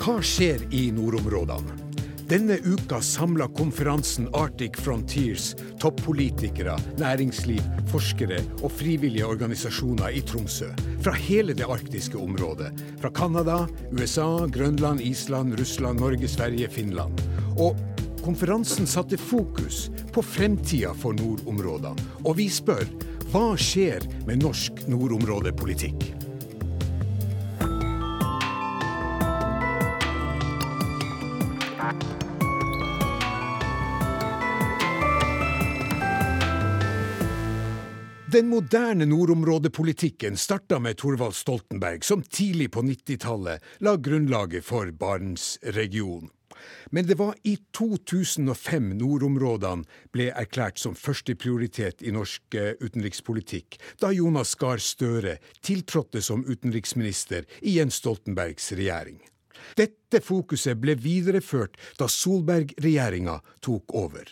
Hva skjer i nordområdene? Denne uka samla konferansen Arctic Frontiers toppolitikere, næringsliv, forskere og frivillige organisasjoner i Tromsø. Fra hele det arktiske området. Fra Canada, USA, Grønland, Island, Russland, Norge, Sverige, Finland. Og konferansen satte fokus på fremtida for nordområdene. Og vi spør hva skjer med norsk nordområdepolitikk? Den moderne nordområdepolitikken starta med Thorvald Stoltenberg, som tidlig på 90-tallet la grunnlaget for Barentsregionen. Men det var i 2005 nordområdene ble erklært som førsteprioritet i norsk eh, utenrikspolitikk, da Jonas Gahr Støre tiltrådte som utenriksminister i Jens Stoltenbergs regjering. Dette fokuset ble videreført da Solberg-regjeringa tok over.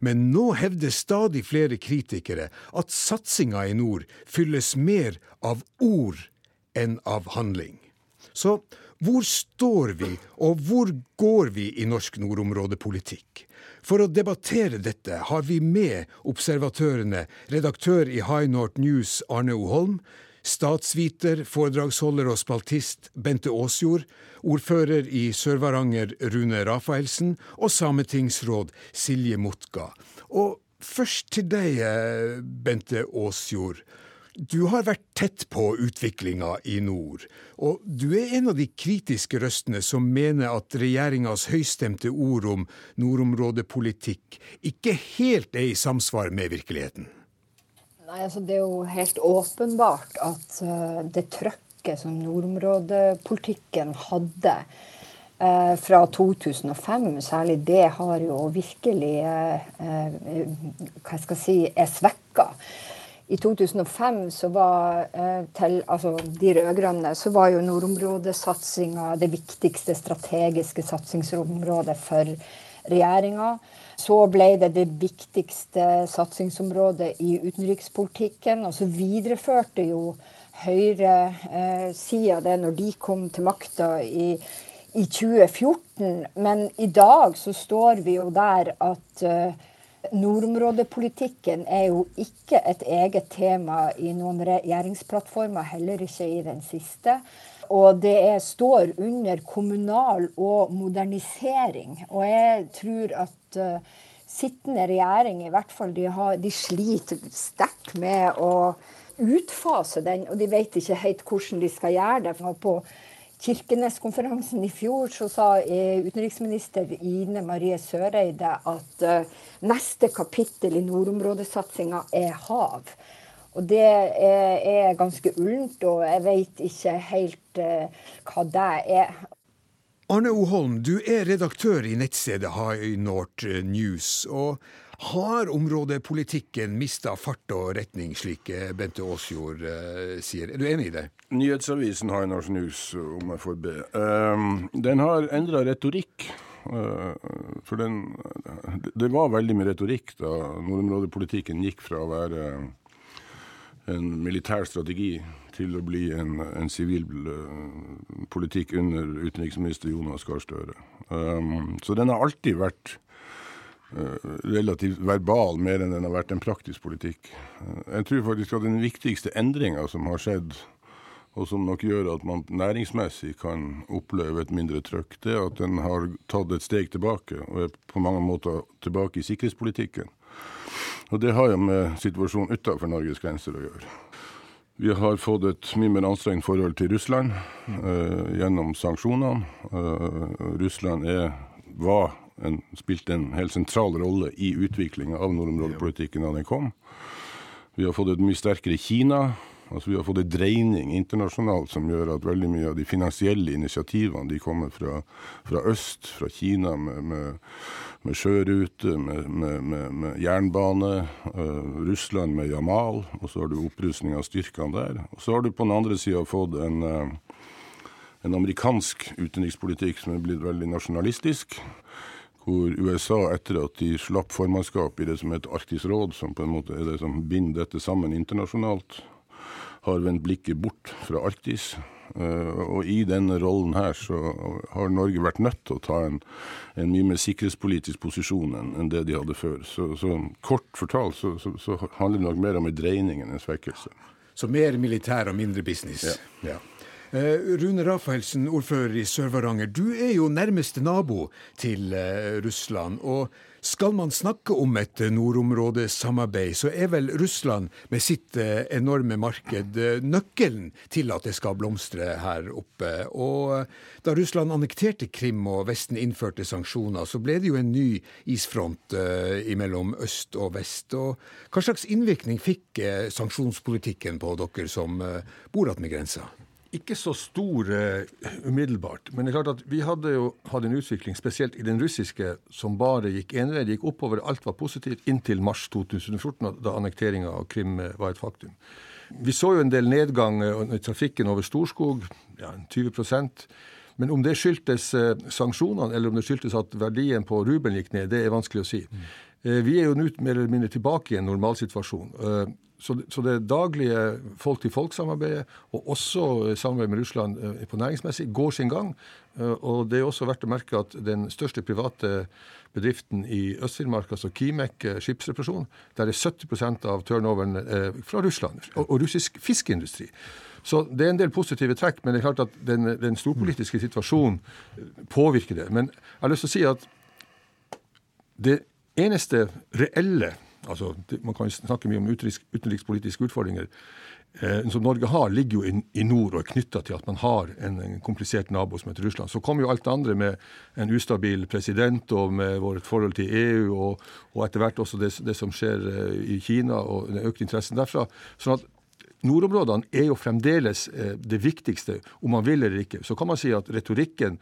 Men nå hevder stadig flere kritikere at satsinga i nord fylles mer av ord enn av handling. Så hvor står vi, og hvor går vi i norsk nordområdepolitikk? For å debattere dette har vi med observatørene redaktør i High North News Arne O. Holm, statsviter, foredragsholder og spaltist Bente Aasjord, ordfører i Sør-Varanger Rune Rafaelsen og sametingsråd Silje Motka. Og først til deg, eh, Bente Aasjord. Du har vært tett på utviklinga i nord, og du er en av de kritiske røstene som mener at regjeringas høystemte ord om nordområdepolitikk ikke helt er i samsvar med virkeligheten. Nei, altså Det er jo helt åpenbart at uh, det trøkket som nordområdepolitikken hadde uh, fra 2005, særlig det har jo virkelig hva hva skal jeg si, er svekka. I 2005 så var til altså, de rød-grønne så var jo nordområdesatsinga det viktigste strategiske satsingsområdet for regjeringa. Så ble det det viktigste satsingsområdet i utenrikspolitikken. Og så videreførte jo høyresida eh, det når de kom til makta i, i, 2014. Men i dag så står vi jo der at eh, nordområdepolitikken er jo ikke et eget tema i noen regjeringsplattformer, heller ikke i den siste. Og det står under kommunal og modernisering. Og jeg tror at uh, sittende regjering i hvert fall de, har, de sliter sterkt med å utfase den, og de vet ikke helt hvordan de skal gjøre det. For på Kirkeneskonferansen i fjor så sa eh, utenriksminister Ine Marie Søreide at uh, neste kapittel i nordområdesatsinga er hav. Og det er, er ganske ullent, og jeg vet ikke helt uh, hva det er. Arne O. Holm, du er redaktør i nettstedet High North News. og har områdepolitikken mista fart og retning, slik Bente Aasjord uh, sier? Er du enig i det? Nyhetsavisen High North News, om jeg får be. Uh, den har endra retorikk. Uh, for den, det var veldig mye retorikk da nordområdepolitikken gikk fra å være en militær strategi til å bli en sivil uh, politikk under utenriksminister Jonas Gahr Støre. Um, så den har alltid vært uh, relativt verbal, mer enn den har vært en praktisk politikk. Uh, jeg tror faktisk at den viktigste endringa som har skjedd, og som nok gjør at man næringsmessig kan oppleve et mindre trøkk, det er at den har tatt et steg tilbake, og er på mange måter tilbake i sikkerhetspolitikken. Og det har jo med situasjonen utenfor Norges grenser å gjøre. Vi har fått et mye mer anstrengt forhold til Russland uh, gjennom sanksjonene. Uh, Russland er, var en, spilte en helt sentral rolle i utviklinga av nordområdepolitikken da den kom. Vi har fått et mye sterkere Kina. Altså Vi har fått en dreining internasjonalt som gjør at veldig mye av de finansielle initiativene de kommer fra, fra øst, fra Kina, med, med, med sjørute, med, med jernbane. Uh, Russland med Jamal, og så har du opprustning av styrkene der. Og så har du på den andre sida fått en, uh, en amerikansk utenrikspolitikk som er blitt veldig nasjonalistisk hvor USA, etter at de slapp formannskap i det som heter Arktisk råd, som på en måte er det som binder dette sammen internasjonalt, har vendt blikket bort fra Arktis Og i denne rollen her så har Norge vært nødt til å ta en, en mye mer sikkerhetspolitisk posisjon enn det de hadde før. Så, så kort fortalt så, så, så, handler det nok mer om en dreining enn en svekkelse. Så mer militær og mindre business. Ja. ja. Rune Rafaelsen, ordfører i Sør-Varanger. Du er jo nærmeste nabo til Russland. og skal man snakke om et nordområdesamarbeid, så er vel Russland med sitt eh, enorme marked eh, nøkkelen til at det skal blomstre her oppe. Og eh, da Russland annekterte Krim og Vesten innførte sanksjoner, så ble det jo en ny isfront mellom øst og vest. Og hva slags innvirkning fikk sanksjonspolitikken på dere som bor attmed grensa? Ikke så stor uh, umiddelbart. Men det er klart at vi hadde jo hatt en utvikling, spesielt i den russiske, som bare gikk envei. Det gikk oppover, alt var positivt, inntil mars 2014, da annekteringa av Krim uh, var et faktum. Vi så jo en del nedgang uh, i trafikken over Storskog, ja, 20% men om det skyldtes sanksjonene, eller om det skyldtes at verdien på rubelen gikk ned, det er vanskelig å si. Mm. Vi er jo nå mer eller mindre tilbake i en normalsituasjon. Så, så det daglige folk-til-folk-samarbeidet, og også samarbeid med Russland eh, på næringsmessig, går sin gang. Eh, og det er også verdt å merke at den største private bedriften i Øst-Finnmark, altså Kimek eh, skipsreparasjon, der er 70% av turnoveren fra Russland og russisk fiskeindustri. Så det er en del positive trekk, men det er klart at den, den storpolitiske situasjonen påvirker det. Men jeg har lyst til å si at det eneste reelle altså, Man kan snakke mye om utenrikspolitiske utfordringer. Eh, som Norge har, ligger jo i, i nord og er knytta til at man har en, en, komplisert nabo som heter Russland. Så kommer jo alt det andre med en ustabil president og med vårt forhold til EU, og, og etter hvert også det, det, som skjer eh, i Kina og den økte interessen derfra. sånn at Nordområdene er jo fremdeles eh, det viktigste, om man vil eller ikke. Så kan man si at retorikken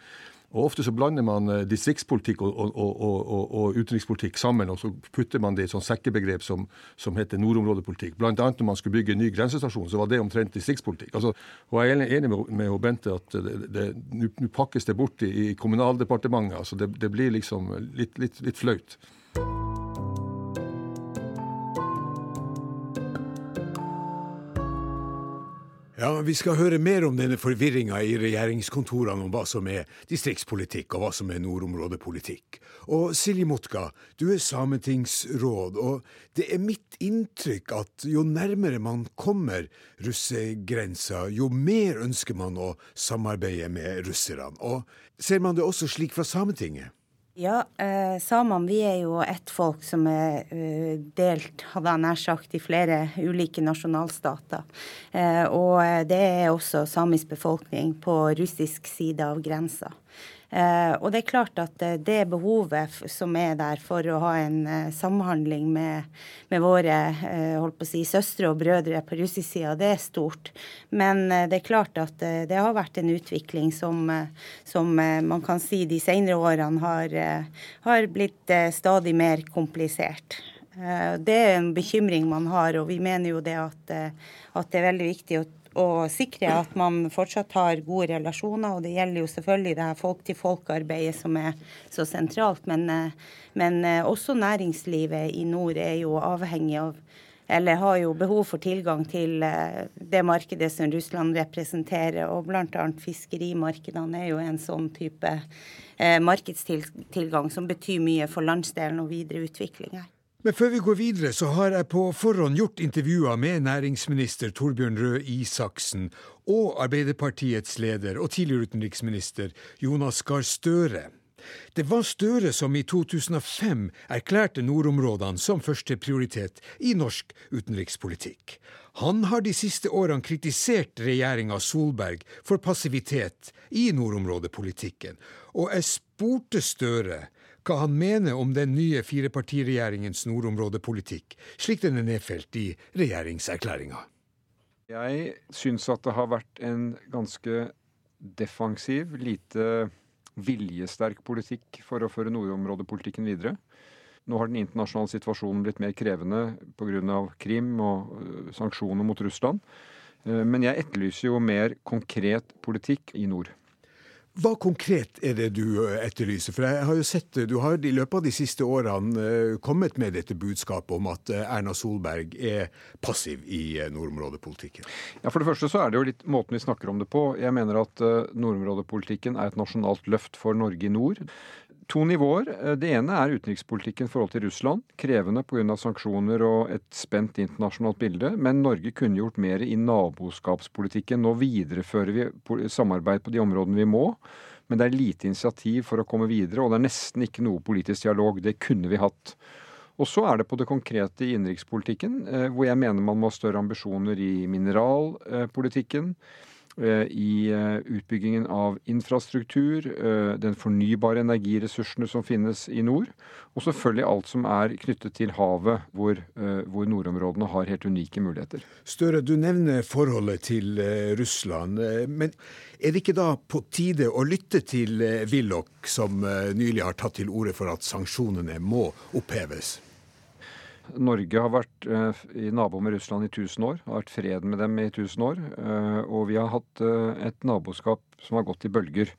og Ofte så blander man eh, distriktspolitikk og, og, og, og utenrikspolitikk sammen, og så putter man det i et sånt sekkebegrep som, som heter nordområdepolitikk. Blant annet når man skulle bygge en ny grensestasjon, så var det omtrent distriktspolitikk. Altså, og Jeg er enig med, med Bente at nå pakkes det bort i, i Kommunaldepartementet. altså Det, det blir liksom litt, litt, litt flaut. Ja, Vi skal høre mer om denne forvirringa i regjeringskontorene om hva som er distriktspolitikk og hva som er nordområdepolitikk. Og Silje Motka, du er sametingsråd, og det er mitt inntrykk at jo nærmere man kommer russegrensa, jo mer ønsker man å samarbeide med russerne. Og ser man det også slik fra Sametinget? Ja, eh, samene vi er jo ett folk som er uh, delt, hadde jeg nær sagt, i flere ulike nasjonalstater. Eh, og det er også samisk befolkning på russisk side av grensa. Eh, og det er klart at eh, det behovet som er der for å ha en eh, samhandling med, med våre holdt på å si, søstre og brødre på russisk side, det er stort. Men det er klart at det har vært en utvikling som, som man kan si de senere årene har, har blitt stadig mer komplisert. Det er en bekymring man har, og vi mener jo det at, at det er veldig viktig å og sikre at man fortsatt har gode relasjoner. Og det gjelder jo selvfølgelig det her folk-til-folk-arbeidet som er så sentralt. Men, eh, men, eh, også næringslivet i nord er jo avhengig av eller har jo behov for tilgang til eh, det markedet som Russland representerer. Og bl.a. fiskerimarkedene er jo en sånn type markedstilgang som betyr mye for landsdelen og videre utvikling her. Men før vi går videre, så har jeg på forhånd gjort intervjuer med næringsminister Torbjørn Røe Isaksen og Arbeiderpartiets leder og tidligere utenriksminister Jonas Gahr Støre. Det var Støre som i 2005 erklærte nordområdene som førsteprioritet i norsk utenrikspolitikk. Han har de siste årene kritisert regjeringa Solberg for passivitet i nordområdepolitikken, og jeg spurte Støre hva han mener om den nye firepartiregjeringens nordområdepolitikk, slik den er nedfelt i regjeringserklæringa. Jeg syns at det har vært en ganske defensiv, lite viljesterk politikk for å føre nordområdepolitikken videre. Nå har den internasjonale situasjonen blitt mer krevende pga. Krim og øh, sanksjoner mot Russland. Øh, men jeg etterlyser jo mer konkret politikk i nord. Hva konkret er det du etterlyser? For jeg har jo sett Du har i løpet av de siste årene kommet med dette budskapet om at Erna Solberg er passiv i nordområdepolitikken. Ja, For det første så er det jo litt måten vi snakker om det på. Jeg mener at nordområdepolitikken er et nasjonalt løft for Norge i nord to nivåer. Eh, det ene er utenrikspolitikken i forhold til Russland. Krevende pga. sanksjoner og et spent internasjonalt bilde. Men Norge kunne gjort mer i naboskapspolitikken. Nå viderefører vi samarbeid på de områdene vi må. Men det er lite initiativ for å komme videre, og det er nesten ikke noe politisk dialog. Det kunne vi hatt. Og så er det på det konkrete i innenrikspolitikken, eh, hvor jeg mener man må ha større ambisjoner i mineralpolitikken. Eh, i eh, utbyggingen av infrastruktur, eh, den fornybare energiressursene som finnes i nord, og selvfølgelig alt som er knyttet til havet, hvor, hvor nordområdene har helt unike muligheter. Støre, du nevner forholdet til Russland. Men er det ikke da på tide å lytte til Willoch, som nylig har tatt til orde for at sanksjonene må oppheves? Norge har vært eh, i nabo med Russland i 1000 år, har vært fred med dem i 1000 år. Eh, og vi har hatt eh, et naboskap som har gått i bølger.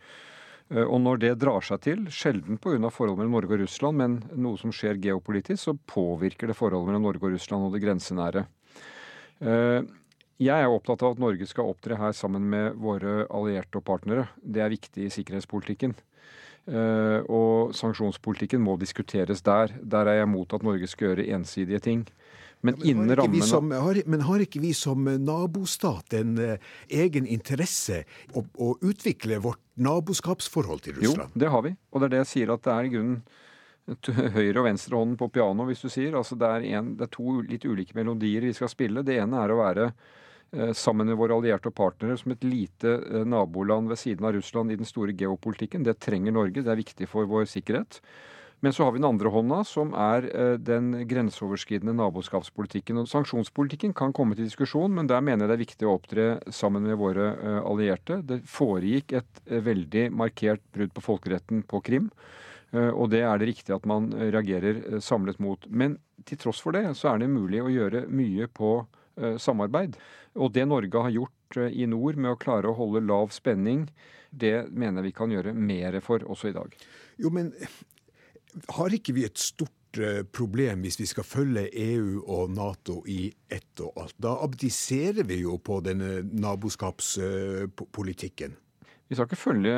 Og når det drar seg til, sjelden pga. forholdet mellom Norge og Russland, men noe som skjer geopolitisk, så påvirker det forholdet mellom Norge og Russland og det grensenære. Jeg er opptatt av at Norge skal opptre her sammen med våre allierte og partnere. Det er viktig i sikkerhetspolitikken. Eh, og sanksjonspolitikken må diskuteres der. Der er jeg mot at Norge skal gjøre ensidige ting. Men, ja, men, har som, har, men, har ikke vi som nabostat en eh, egen interesse å, å, utvikle vårt naboskapsforhold til Russland? Jo, det har vi. Og det er det jeg sier at det er i grunnen høyre- og venstrehånden på piano, hvis du sier. Altså det er, en, det er to litt ulike melodier vi skal spille. Det ene er å være sammen med våre allierte og partnere som et lite eh, naboland ved siden av Russland i den store geopolitikken. Det trenger Norge, det er viktig for vår sikkerhet. Men så har vi den andre hånda, som er eh, den grenseoverskridende naboskapspolitikken. Og Sanksjonspolitikken kan komme til diskusjon, men der mener jeg det er viktig å opptre sammen med våre allierte. Det foregikk et veldig markert brudd på folkeretten på Krim. Og det er det riktig at man reagerer samlet mot. Men til tross for det, så er det mulig å gjøre mye på samarbeid. Og det Norge har gjort eh, i nord med å klare å holde lav spenning, det mener vi kan gjøre mer for også i dag. Jo, men har ikke vi et stort eh, problem hvis vi skal følge EU og Nato i ett og alt? Da abdiserer vi jo på denne naboskapspolitikken. Vi skal ikke følge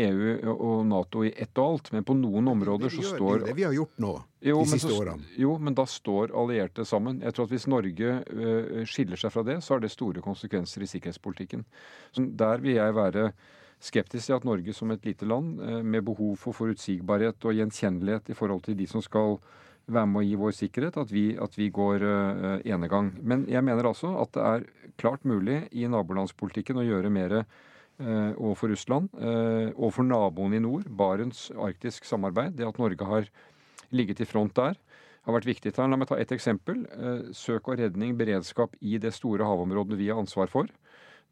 EU eh, e og Nato i ett og alt, men på noen områder så står Det er det vi har gjort nå, jo, de siste så, årene. Jo, men da står allierte sammen. Jeg tror at Hvis Norge uh, skiller seg fra det, så har det store konsekvenser i sikkerhetspolitikken. Så der vil jeg være skeptisk til at Norge som et lite land uh, med behov for forutsigbarhet og gjenkjennelighet i forhold til de som skal være med å gi vår sikkerhet, at vi, at vi går uh, enegang. Men jeg mener altså at det er klart mulig i nabolandspolitikken å gjøre mer Eh, for Russland, eh, for naboene i nord, Barents-arktisk samarbeid. Det at Norge har ligget i front der, har vært viktig. La meg ta ett eksempel. Eh, søk og redning, beredskap i det store havområdet vi har ansvar for.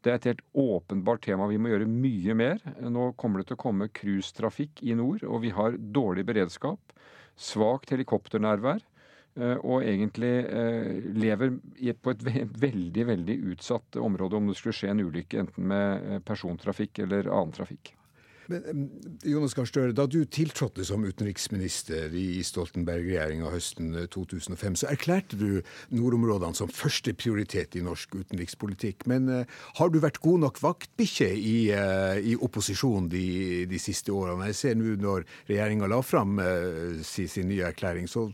Det er et helt åpenbart tema. Vi må gjøre mye mer. Nå kommer det til å komme cruisetrafikk i nord, og vi har dårlig beredskap. Svakt helikopternærvær. Eh, og egentlig eh, lever på et veldig, veldig utsatt område om det skulle skje en ulykke enten med eh, persontrafikk eller annen trafikk. Men Jonas Gahr Støre, Da du tiltrådte som utenriksminister i Stoltenberg-regjeringa høsten 2005, så erklærte du nordområdene som første prioritet i norsk utenrikspolitikk. Men uh, har du vært god nok vaktbikkje i, uh, i opposisjon de, de, siste årene? Jeg ser nå når regjeringa la fram uh, sin, sin, nye erklæring, så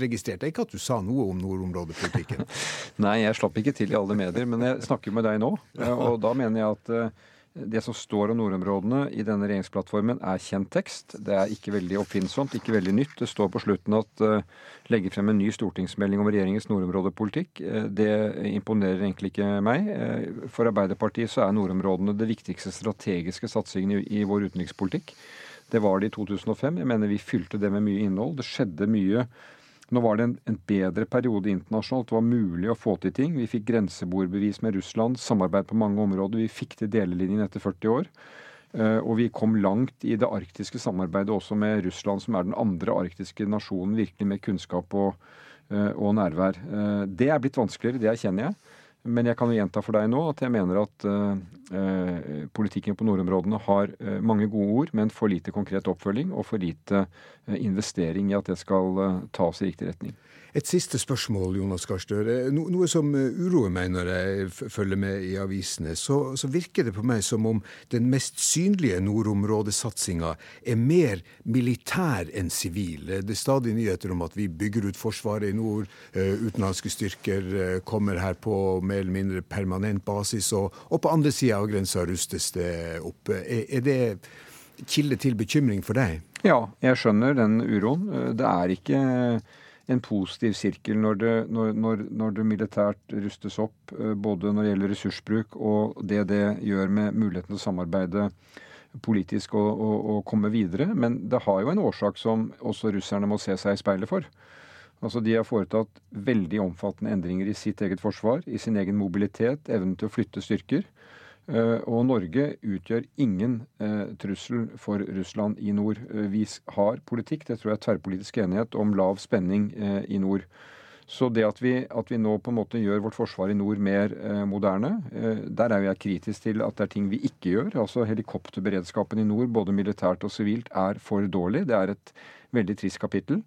registrerte jeg ikke at du sa noe om nordområdepolitikken. Nei, jeg slapp ikke til i alle medier, men jeg snakker med deg nå. Og da mener jeg at det som står om nordområdene i denne regjeringsplattformen, er kjent tekst. Det er ikke veldig oppfinnsomt, ikke veldig nytt. Det står på slutten at uh, legge frem en ny stortingsmelding om regjeringens nordområdepolitikk. Uh, det imponerer egentlig ikke meg. Uh, for Arbeiderpartiet så er nordområdene det viktigste strategiske satsingen i, i vår utenrikspolitikk. Det var det i 2005. Jeg mener vi fylte det med mye innhold. Det skjedde mye nå var det en, en, bedre periode internasjonalt. Det var mulig å få til ting. Vi fikk grenseboerbevis med Russland, samarbeid på mange områder. Vi fikk til delelinjen etter 40 år. Uh, og vi kom langt i det arktiske samarbeidet også med Russland, som er den andre arktiske nasjonen virkelig med kunnskap og, uh, og nærvær. Uh, det er blitt vanskeligere, det erkjenner jeg. Men jeg kan jo gjenta for deg nå at jeg mener at eh, politikken på nordområdene har uh, mange gode ord, men for lite konkret oppfølging og for lite uh, investering i at det skal tas i riktig retning. Et siste spørsmål, Jonas Gahr Støre. No, noe som uroer meg når jeg følger med i avisene. Så, så, virker det på meg som om den mest synlige nordområdesatsinga er mer militær enn sivil. Det er stadig nyheter om at vi bygger ut Forsvaret i nord. Utenlandske styrker kommer her på mer eller mindre permanent basis. Og, og på andre sida av grensa rustes det opp. Er, er det kilde til bekymring for deg? Ja, jeg skjønner den uroen. Det er ikke en positiv sirkel når det, når, når, når det, militært rustes opp, eh, både når det gjelder ressursbruk og det det gjør med muligheten til å samarbeide politisk og, og, og, komme videre. Men det har jo en årsak som også russerne må se seg i speilet for. Altså De har foretatt veldig omfattende endringer i sitt eget forsvar, i sin egen mobilitet, evnen til å flytte styrker. Eh, og Norge utgjør ingen eh, trussel for Russland i nord. Eh, vi har politikk, det tror jeg er tverrpolitisk enighet, om lav spenning i nord. Så det at vi, at vi, nå på en måte gjør vårt forsvar i nord mer eh, moderne, eh, der er jeg kritisk til at det er ting vi ikke gjør. Altså Helikopterberedskapen i nord, både militært og sivilt, er for dårlig. Det er et veldig trist kapittel.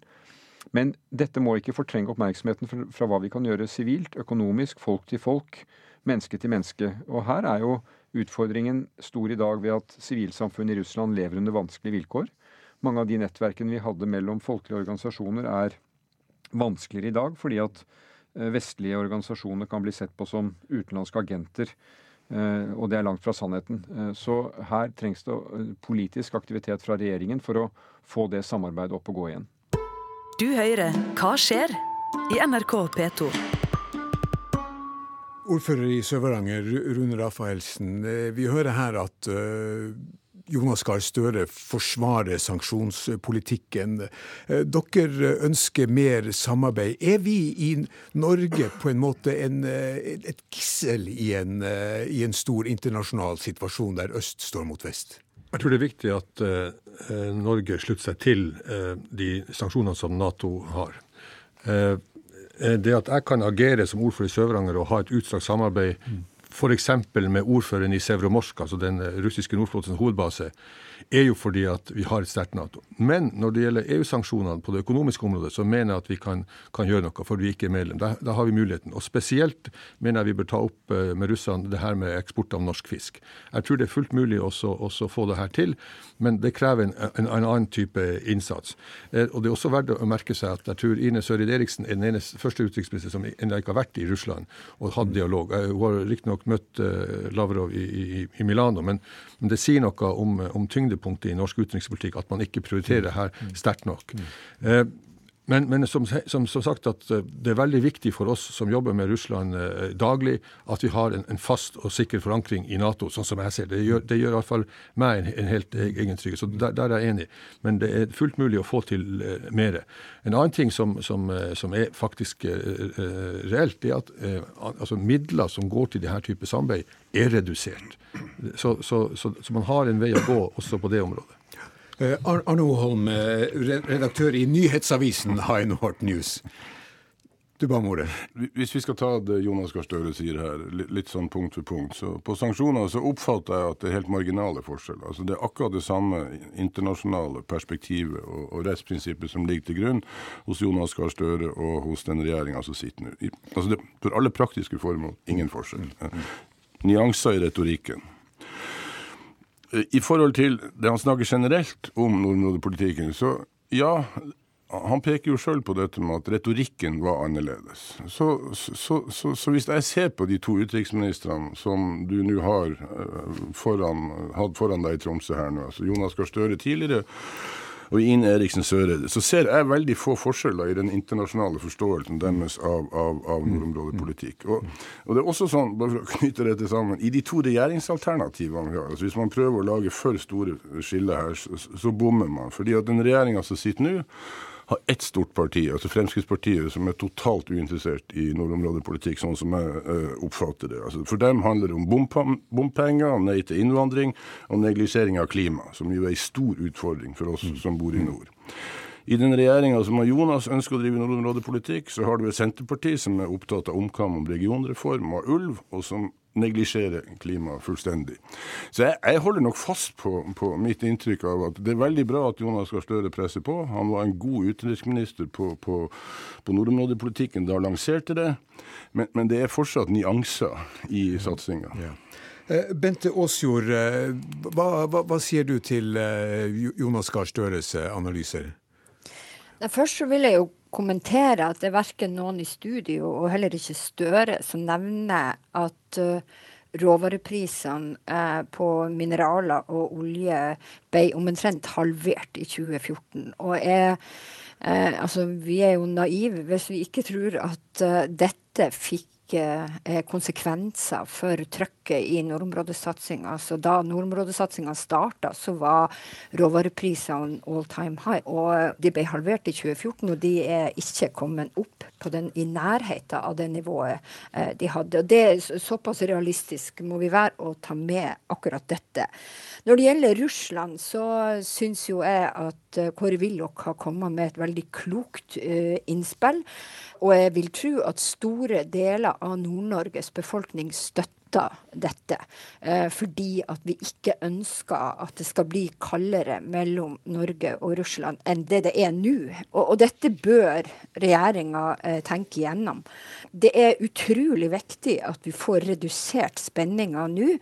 Men dette må ikke fortrenge oppmerksomheten fra, fra hva vi kan gjøre sivilt, økonomisk, folk til folk menneske til menneske. Og her er jo utfordringen stor i dag ved at sivilsamfunnet i Russland lever under vanskelige vilkår. Mange av de nettverkene vi hadde mellom folkelige organisasjoner, er vanskeligere i dag fordi at eh, vestlige organisasjoner kan bli sett på som utenlandske agenter. Eh, og det er langt fra sannheten. Eh, så her trengs det politisk aktivitet fra regjeringen for å få det samarbeidet opp og gå igjen. Du hører Hva skjer? i NRK P2. Ordfører i Sør-Varanger, Rune Rafaelsen. Eh, vi hører her at eh, Jonas Gahr Støre forsvarer sanksjonspolitikken. Eh, dere ønsker mer samarbeid. Er vi i Norge på en måte en, et gissel i en, i en, stor internasjonal situasjon der øst står mot vest? Jeg tror det er viktig at eh, Norge slutter seg til eh, de sanksjonene som Nato har. Uh, Eh, det at jeg kan agere som ordfører i Sør-Varanger og ha et utstrakt samarbeid mm. f.eks. med ordføreren i Sevromorsk, altså den eh, russiske nordflåtens hovedbase, er jo fordi at vi har et sterkt Nato. Men når det gjelder EU-sanksjonene på det økonomiske området, så mener jeg at vi kan, kan gjøre noe, for vi ikke er medlem. Da, da, har vi muligheten. Og spesielt mener jeg vi bør ta opp eh, med russerne det her med eksport av norsk fisk. Jeg tror det er fullt mulig også å få det her til, men det krever en, en, en annen type innsats. Eh, og det er også verdt å merke seg at jeg tror Ine Sørid Eriksen er den eneste første utenriksminister som ennå ikke har vært i Russland og hatt dialog. Hun har riktignok møtt Lavrov i, i, i Milano, men, men, det sier noe om, om tyngdepunktet i norsk utenrikspolitikk at man ikke prioriterer her sterkt nok. Eh, men, men som, som, som, sagt at eh, det er veldig viktig for oss som jobber med Russland eh, daglig, at vi har en, en, fast og sikker forankring i Nato, sånn som jeg ser det. Gjør, det gjør iallfall meg en, en helt egen trygghet. Så der, der, er jeg enig. Men det er fullt mulig å få til eh, mer. En annen ting som, som, eh, er faktisk eh, reelt, reelt, er at altså midler som går til denne type samarbeid, er redusert. Så, så, så, så man har en vei å gå også på det området. Eh, Arne Holm, eh, redaktør i nyhetsavisen High North News. Du ba om ordet. Hvis vi skal ta det Jonas Gahr Støre sier her, litt sånn punkt for punkt. så På sanksjoner så oppfatter jeg at det er helt marginale forskjeller. Altså Det er akkurat det samme internasjonale perspektivet og, og rettsprinsippet som ligger til grunn hos Jonas Gahr Støre og hos den regjeringa som sitter nå. Altså det, For alle praktiske formål ingen forskjell. Nyanser i retorikken. I forhold til det han snakker generelt om nordområdepolitikken, så ja, han peker jo sjøl på dette med at retorikken var annerledes. Så, så, så, så, hvis jeg ser på de to utenriksministrene som du nå har eh, foran, hatt foran deg i Tromsø her nå, altså Jonas Gahr Støre tidligere og Ine Eriksen Søreide, så ser jeg veldig få forskjeller i den internasjonale forståelsen deres av, av, av nordområdepolitikk. Og, og, det er også sånn, bare for å knytte dette sammen, i de to regjeringsalternativene vi har, altså hvis man prøver å lage for store skiller her, så, så bommer man. fordi at den regjeringa som sitter nå, har ett stort parti, altså Fremskrittspartiet, som er totalt uinteressert i nordområdepolitikk, sånn som jeg uh, oppfatter det. Altså, for dem handler det om bompenger, nei til innvandring og neglisjering av klima, som jo er en stor utfordring for oss som bor i nord. I den regjeringa som Jonas ønsker å drive nordområdepolitikk, så har du et Senterparti som er opptatt av omkamp om regionreform og ulv, og som neglisjerer klimaet fullstendig. Så jeg, jeg, holder nok fast på, på, mitt inntrykk av at det er veldig bra at Jonas Gahr Støre presser på. Han var en god utenriksminister på, på, på nordområdepolitikken da han lanserte det, men, men, det er fortsatt nyanser i satsinga. Ja. Eh, Bente Aasjord, eh, hva, hva, hva, sier du til eh, Jonas Gahr Støres analyser? Først så vil jeg jo kommentere at det er verken noen i studio og heller ikke Støre som nevner at råvareprisene på mineraler og olje ble omtrent halvert i 2014. Og jeg, altså, vi er jo naive hvis vi ikke tror at dette fikk hvilke konsekvenser for trøkket i nordområdesatsinga. Så da nordområdesatsinga starta, så var råvareprisene all time high. Og de ble halvert i 2014, og de er ikke kommet opp på den, i nærheten av det nivået eh, de hadde. Og det er Såpass realistisk må vi være å ta med akkurat dette. Når det gjelder Russland, så syns jo jeg at uh, Kåre Willoch har kommet med et veldig klokt innspill. Og jeg vil tro at store deler av Nord-Norges befolkning støtter dette. Eh, fordi at vi ikke ønsker at det skal bli kaldere mellom Norge og Russland enn det det er nå. Og, og, dette bør regjeringa eh, tenke igjennom. Det er utrolig viktig at vi får redusert spenninga nå.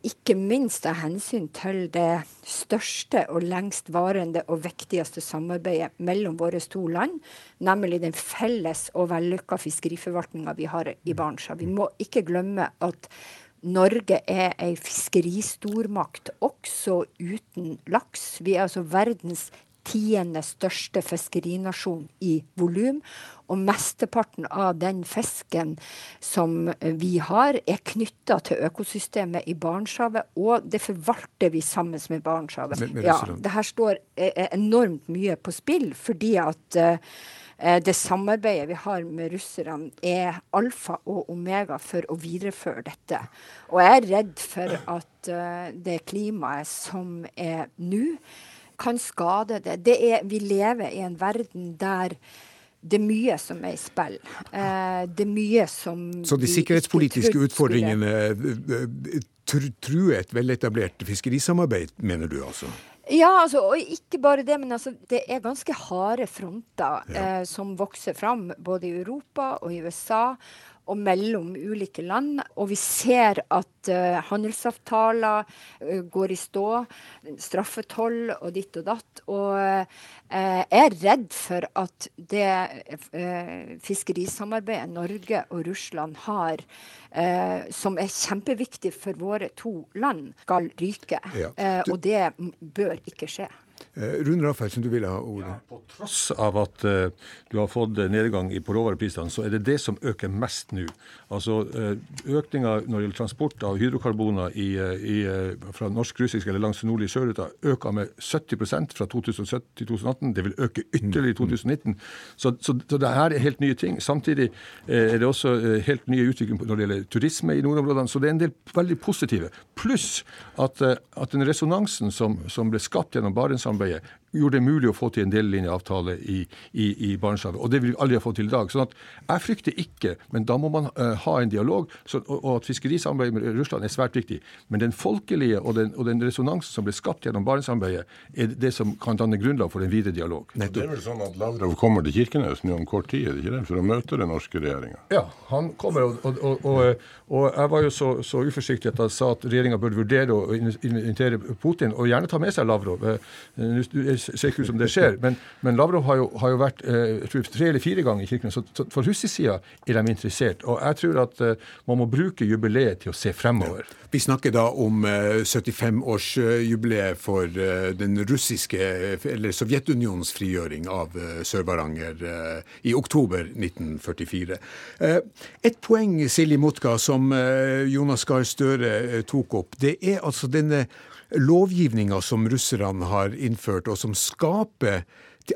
Ikke minst av hensyn til det største og lengstvarende og viktigste samarbeidet mellom våre to land, nemlig den felles og vellykka fiskeriforvaltninga vi har i Barentshavet. Vi må ikke glemme at Norge er ei fiskeristormakt, også uten laks. Vi er altså verdens tiende største fiskerinasjon i volum. Og mesteparten av den fisken som vi har, er knytta til økosystemet i Barentshavet, og det forvalter vi sammen med Barentshavet. Ja, det her står e, e, enormt mye på spill, fordi at uh, det samarbeidet vi har med russerne, er alfa og omega for å videreføre dette. Og jeg er redd for at det klimaet som er nå, kan skade det. det er, vi lever i en verden der det er mye som er i spill. Eh, det er mye som Så de sikkerhetspolitiske utfordringene eh, eh, truer et veletablert fiskerisamarbeid, mener du altså? Ja, altså, og ikke bare det, men altså, det er ganske harde fronter ja. eh, som vokser fram både i Europa og i USA og mellom ulike land. Og vi ser at uh, handelsavtaler uh, går i stå. Straffetoll og ditt og datt. Og uh, jeg er redd for at det fiskerisamarbeidet Norge og Russland har, som er kjempeviktig for våre to land, skal ryke. Ja. og det bør ikke skje. Eh, Rune Rafaelsen, du ville ha ordet. Ja, på tross av at uh, du har fått nedgang på råvareprisene, så er det det som øker mest nå. Altså uh, Økninga når det gjelder transport av hydrokarboner i, i, fra norsk-russisk eller langs nordlig sjøruta, øker med 70% fra 2017 til 2018. Det vil øke ytterligere i 2019. Så, så, så det her er helt nye ting. Samtidig er det også helt nye utvikling når det gjelder turisme i nordområdene. Så det er en del veldig positive. Pluss at, at den resonansen som, som ble skapt gjennom Barentssamarbeidet samarbeidet gjorde det mulig å få til en delelinjeavtale i, i, i Barentshavet. Og det vil vi aldri ha fått til i dag. sånn at jeg frykter ikke, men da må man uh, ha en dialog. Så, og, og, at fiskerisamarbeidet med Russland er svært viktig. Men den folkelige og den, og den resonansen som ble skapt gjennom Barentssamarbeidet, er det som kan danne grunnlag for en videre dialog. Det er vel sånn at Lavrov kommer til Kirkenes nå om kort tid, er det ikke det? For å møte den norske regjeringa? Ja, han kommer. Og, og, jeg var jo så, så uforsiktig at jeg sa at regjeringa burde vurdere å invitere Putin, og gjerne ta med seg Lavrov. Uh, ser ikke ut som det skjer. Men, men Lavrov har jo, har jo vært jeg tror, tre eller fire ganger i Kirkenes, så, for russisk side er de interessert. Og jeg tror at eh, man må bruke jubileet til å se fremover. Vi snakker da om eh, 75-årsjubileet for eh, den russiske, eller Sovjetunionens frigjøring av eh, Sør-Varanger eh, i oktober 1944. Et poeng, Silje Motka, som Jonas Gahr Støre tok opp, det er altså denne lovgivninga som russerne har innført, og som skaper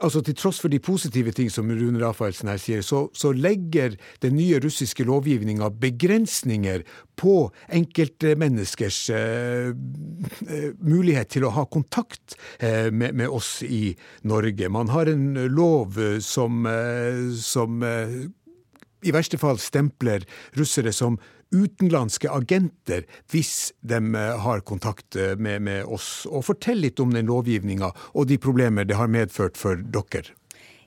altså til tross for de positive ting som Rune Rafaelsen her sier, så, så legger den nye russiske lovgivninga begrensninger på enkeltmenneskers eh, eh, mulighet til å ha kontakt eh, med, med, oss i Norge. Man har en lov som, eh, som eh, i verste fall stempler russere som utenlandske agenter hvis de eh, har kontakt eh, med, med oss. Og fortell litt om den lovgivninga og de problemer det har medført for dere.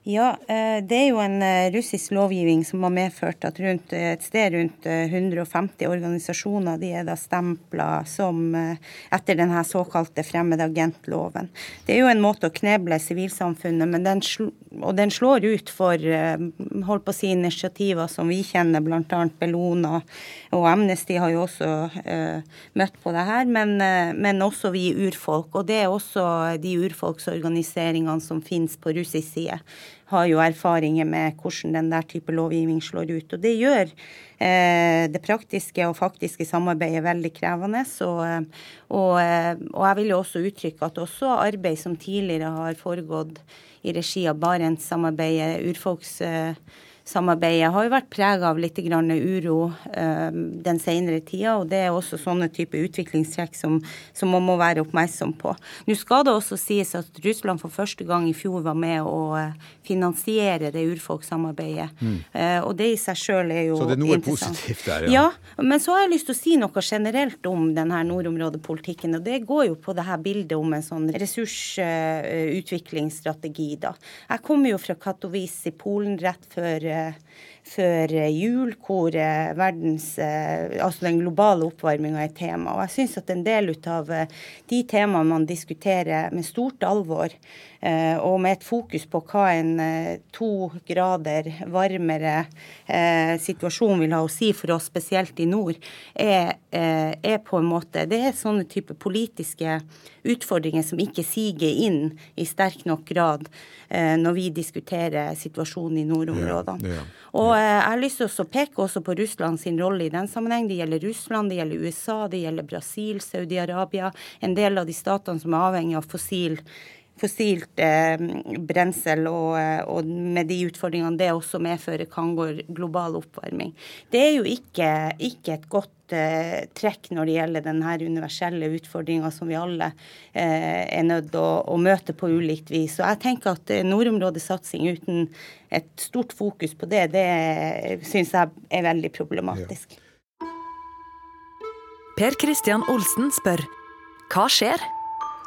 Ja, eh, det er jo en eh, russisk lovgivning som har medført at rundt, eh, et sted rundt 150 organisasjoner de er da stempla etter denne såkalte fremmedagentloven. Det er jo en måte å kneble sivilsamfunnet men den og den slår ut for holdt på å si, initiativer som vi kjenner, bl.a. Bellona. Og Amnesty har jo også uh, møtt på det her, men, uh, men også vi urfolk. Og det er også de urfolksorganiseringene som finnes på russisk side har jo erfaringer med hvordan den der type lovgivning slår ut. Og det gjør eh, det praktiske og faktiske samarbeidet veldig krevende. Og, og, eh, og, jeg vil jo også uttrykke at også arbeid som tidligere har foregått i regi av Barentssamarbeidet, urfolks eh, samarbeidet har jo vært prega av litt uro eh, den senere tida, og det er også sånne type utviklingstrekk som, som, man må være oppmerksom på. Nå skal det også sies at Russland for første gang i fjor var med å eh, finansiere det urfolkssamarbeidet. Mm. Eh, og det i seg sjøl er jo interessant. Så det er noe positivt der, ja. ja. Men så har jeg lyst til å si noe generelt om denne nordområdepolitikken, og det går jo på det her bildet om en sånn ressursutviklingsstrategi, da. Jeg kommer jo fra Katowice i Polen rett før yeah. Før jul, hvor eh, verdens, eh, altså den globale oppvarminga er tema. Og jeg syns at en del av eh, de temaene man diskuterer med stort alvor, Eh, og med et fokus på hva en eh, to grader varmere eh, situasjon vil ha å si for oss, spesielt i nord, er, er på en måte Det er sånne type politiske utfordringer som ikke siger inn i sterk nok grad når vi diskuterer situasjonen i nordområdene. Ja, ja, ja. Og jeg har lyst til å peke også på Russland sin rolle i den sammenheng. Det gjelder Russland, det gjelder USA, det gjelder Brasil, Saudi-Arabia. En del av de statene som er avhengig av fossil fossilt eh, brensel og, eh, og, med de utfordringene det også medfører, kan gå global oppvarming. Det er jo ikke, ikke et godt eh, trekk når det gjelder denne universelle utfordringa som vi alle eh, er nødt til å, å, møte på ulikt vis. Og jeg tenker at eh, nordområdesatsing uten et stort fokus på det, det syns jeg er veldig problematisk. Ja. Per Christian Olsen spør hva skjer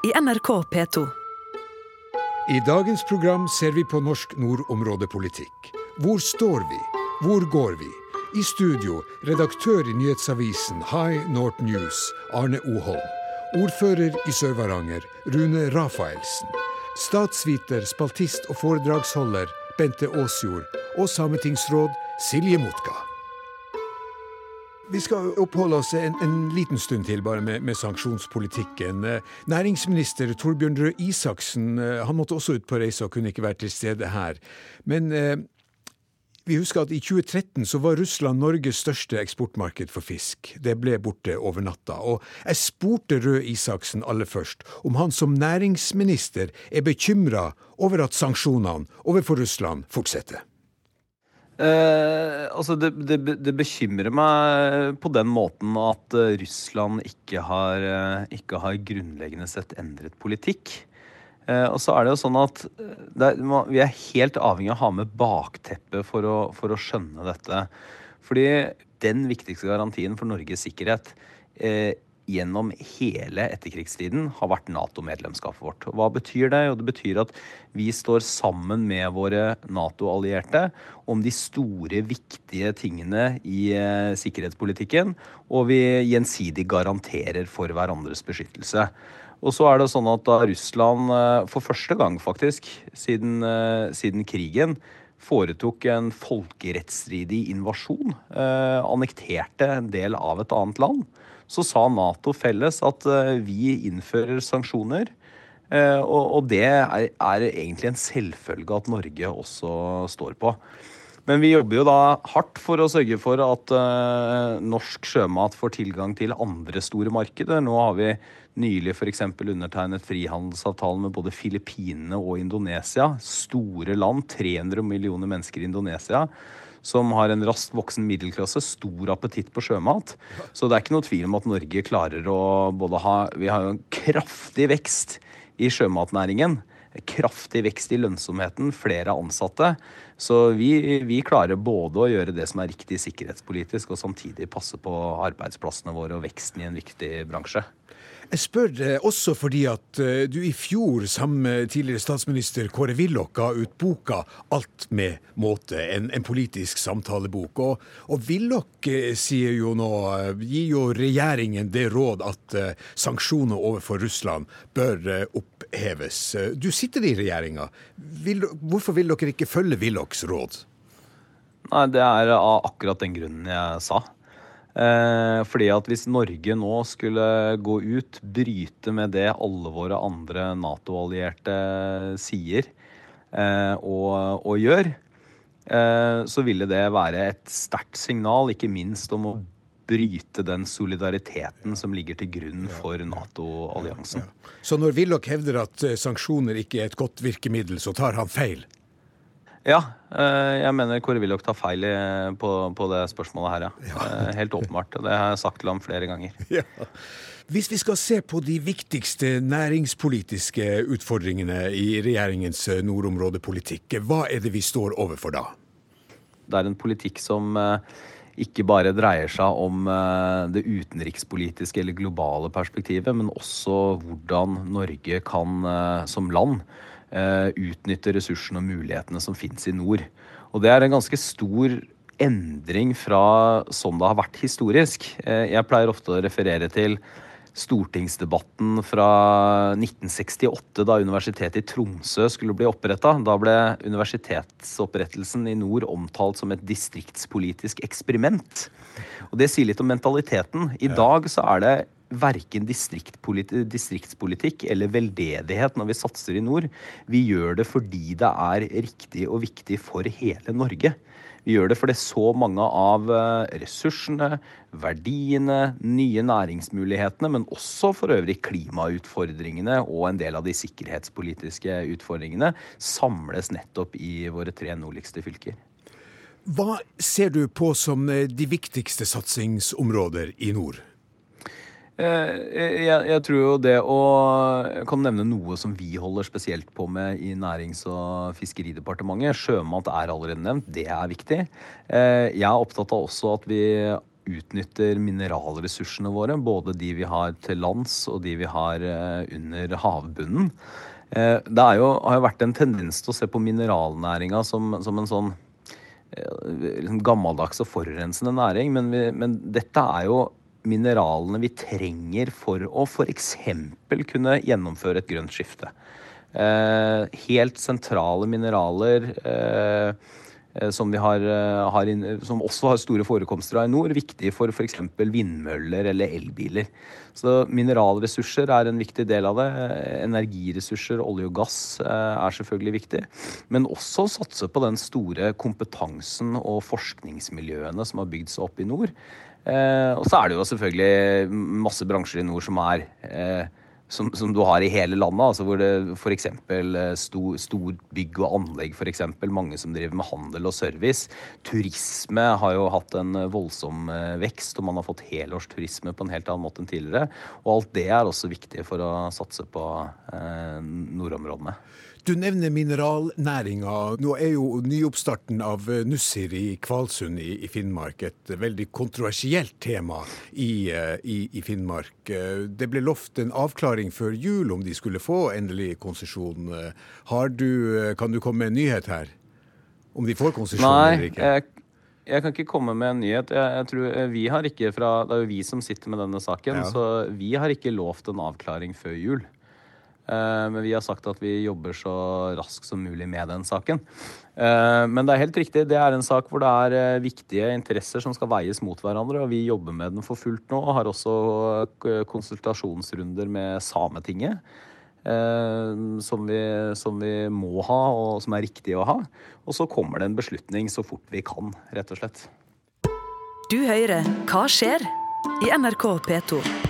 i NRK P2? I dagens program ser vi på norsk nordområdepolitikk. Hvor står vi? Hvor går vi? I studio, redaktør i nyhetsavisen High North News, Arne Oholm. Ordfører i Sør-Varanger, Rune Rafaelsen. Statsviter, spaltist og foredragsholder, Bente Aasjord. Og sametingsråd, Silje Motka. Vi skal oppholde oss en, en liten stund til bare med, med, sanksjonspolitikken. Næringsminister Torbjørn Røe Isaksen eh, han måtte også ut på reise og kunne ikke være til stede her. Men eh, vi husker at i 2013 så var Russland Norges største eksportmarked for fisk. Det ble borte over natta. Og jeg spurte Røe Isaksen aller først om han som næringsminister er bekymra over at sanksjonene overfor Russland fortsetter. Eh, altså det, det, det, bekymrer meg på den måten at uh, Russland ikke har, uh, ikke har, grunnleggende sett endret politikk. Og så er det jo sånn at er, vi er helt avhengig av å ha med bakteppet for å, for å skjønne dette. Fordi den viktigste garantien for Norges sikkerhet gjennom hele etterkrigstiden har vært Nato-medlemskapet vårt. Hva betyr det? Jo, det betyr at vi står sammen med våre Nato-allierte om de store, viktige tingene i eh, sikkerhetspolitikken, og vi gjensidig garanterer for hverandres beskyttelse. Og så er det sånn at da Russland eh, for første gang, faktisk, siden, eh, siden krigen, foretok en folkerettsstridig invasjon, eh, annekterte en del av et annet land, så sa Nato felles at eh, vi innfører sanksjoner. Eh, og, det er, egentlig en selvfølge at Norge også står på. Men vi jobber jo da hardt for å sørge for at uh, norsk sjømat får tilgang til andre store markeder. Nå har vi nylig f.eks. undertegnet frihandelsavtalen med både Filippinene og Indonesia. Store land, 300 millioner mennesker i Indonesia som har en raskt voksen middelklasse, stor appetitt på sjømat. Så det er ikke noe tvil om at Norge klarer å både ha Vi har jo en kraftig vekst i sjømatnæringen. Kraftig vekst i lønnsomheten, flere ansatte. Så vi, vi, klarer både å gjøre det som er riktig sikkerhetspolitisk, og samtidig passe på arbeidsplassene våre og veksten i en viktig bransje. Jeg spør eh, også fordi at eh, du i fjor sammen med tidligere statsminister Kåre Willoch ga ut boka 'Alt med måte', en, en politisk samtalebok. Og, og Willoch eh, sier jo nå, gir jo regjeringen det råd at sanksjoner overfor Russland bør oppheves. Du sitter i regjeringa. Hvorfor vil dere ikke følge Willochs råd? Nei, Det er av akkurat den grunnen jeg sa. Eh, fordi at hvis Norge nå skulle gå ut, bryte med det alle våre andre Nato-allierte sier eh, og, og, gjør, eh, så ville det være et sterkt signal, ikke minst om å bryte den solidariteten som ligger til grunn for Nato-alliansen. Så når Willoch hevder at sanksjoner ikke er et godt virkemiddel, så tar han feil? Ja, eh, jeg mener Kåre Willoch tar feil på, på, det spørsmålet her, ja. ja. Eh, helt åpenbart. Det har jeg sagt til ham flere ganger. Ja. Hvis vi skal se på de viktigste næringspolitiske utfordringene i regjeringens eh, nordområdepolitikk, hva er det vi står overfor da? Det er en politikk som ikke bare dreier seg om det utenrikspolitiske eller globale perspektivet, men også hvordan Norge kan som land utnytte ressursene og mulighetene som finnes i nord. Og det er en ganske stor endring fra sånn det har vært historisk. Eh, jeg pleier ofte å referere til stortingsdebatten fra 1968, da Universitetet i Tromsø skulle bli oppretta. Da ble universitetsopprettelsen i nord omtalt som et distriktspolitisk eksperiment. Og det sier litt om mentaliteten. I dag så er det verken distriktspolitikk eller veldedighet når vi satser i nord. Vi gjør det fordi det er riktig og viktig for hele Norge. Vi gjør det fordi så mange av eh, ressursene, verdiene, nye næringsmulighetene, men også for øvrig klimautfordringene og en del av de sikkerhetspolitiske utfordringene, samles nettopp i våre tre nordligste fylker. Hva ser du på som eh, de viktigste satsingsområder i nord? Eh, jeg, jeg, tror jo det å Jeg kan nevne noe som vi holder spesielt på med i Nærings- og fiskeridepartementet. Sjømat er allerede nevnt. Det er viktig. Eh, jeg er opptatt av også at vi utnytter mineralressursene våre. Både de vi har til lands og de vi har eh, under havbunnen. Det jo, har jo vært en tendens til å se på mineralnæringa som, som en sånn liksom gammeldags og forurensende næring. Men, vi, men dette er jo mineralene vi trenger for å f.eks. kunne gjennomføre et grønt skifte. Eh, helt sentrale mineraler eh, eh som, har, har in, som, også har store forekomster av i nord, viktige for f.eks. vindmøller eller elbiler. Så mineralressurser er en viktig del av det. Energiressurser, olje og gass er selvfølgelig viktig. Men også satse på den store kompetansen og forskningsmiljøene som har bygd seg opp i nord. Eh, og så er det jo selvfølgelig masse bransjer i nord som er eh, som, som, du har i hele landet, altså hvor det f.eks. Eh, stor, stor bygg og anlegg, f.eks. Mange som driver med handel og service. Turisme har jo hatt en voldsom vekst, og man har fått helårsturisme på en helt annen måte enn tidligere. Og alt det er også viktig for å satse på eh, nordområdene. Du nevner mineralnæringa. Nå er jo nyoppstarten av Nussir i Kvalsund i, Finnmark et veldig kontroversielt tema i, eh, i, i, Finnmark. Det ble lovt en avklaring før jul om de skulle få endelig konsesjon. Kan du komme med en nyhet her? Om de får konsesjon eller ikke? Jeg jeg kan ikke komme med en nyhet. Jeg, jeg tror eh, vi har ikke fra, Det er jo vi som sitter med denne saken, ja. så vi har ikke lovt en avklaring før jul. Eh, men vi har sagt at vi jobber så raskt som mulig med den saken. Eh, men det er helt riktig. Det er en sak hvor det er eh, viktige interesser som skal veies mot hverandre. Og vi jobber med den for fullt nå. Og har også konsultasjonsrunder med Sametinget. som vi, som vi må ha, og som er riktig å ha. Og så kommer det en beslutning så fort vi kan, rett og slett. Du hører Hva skjer? i NRK P2.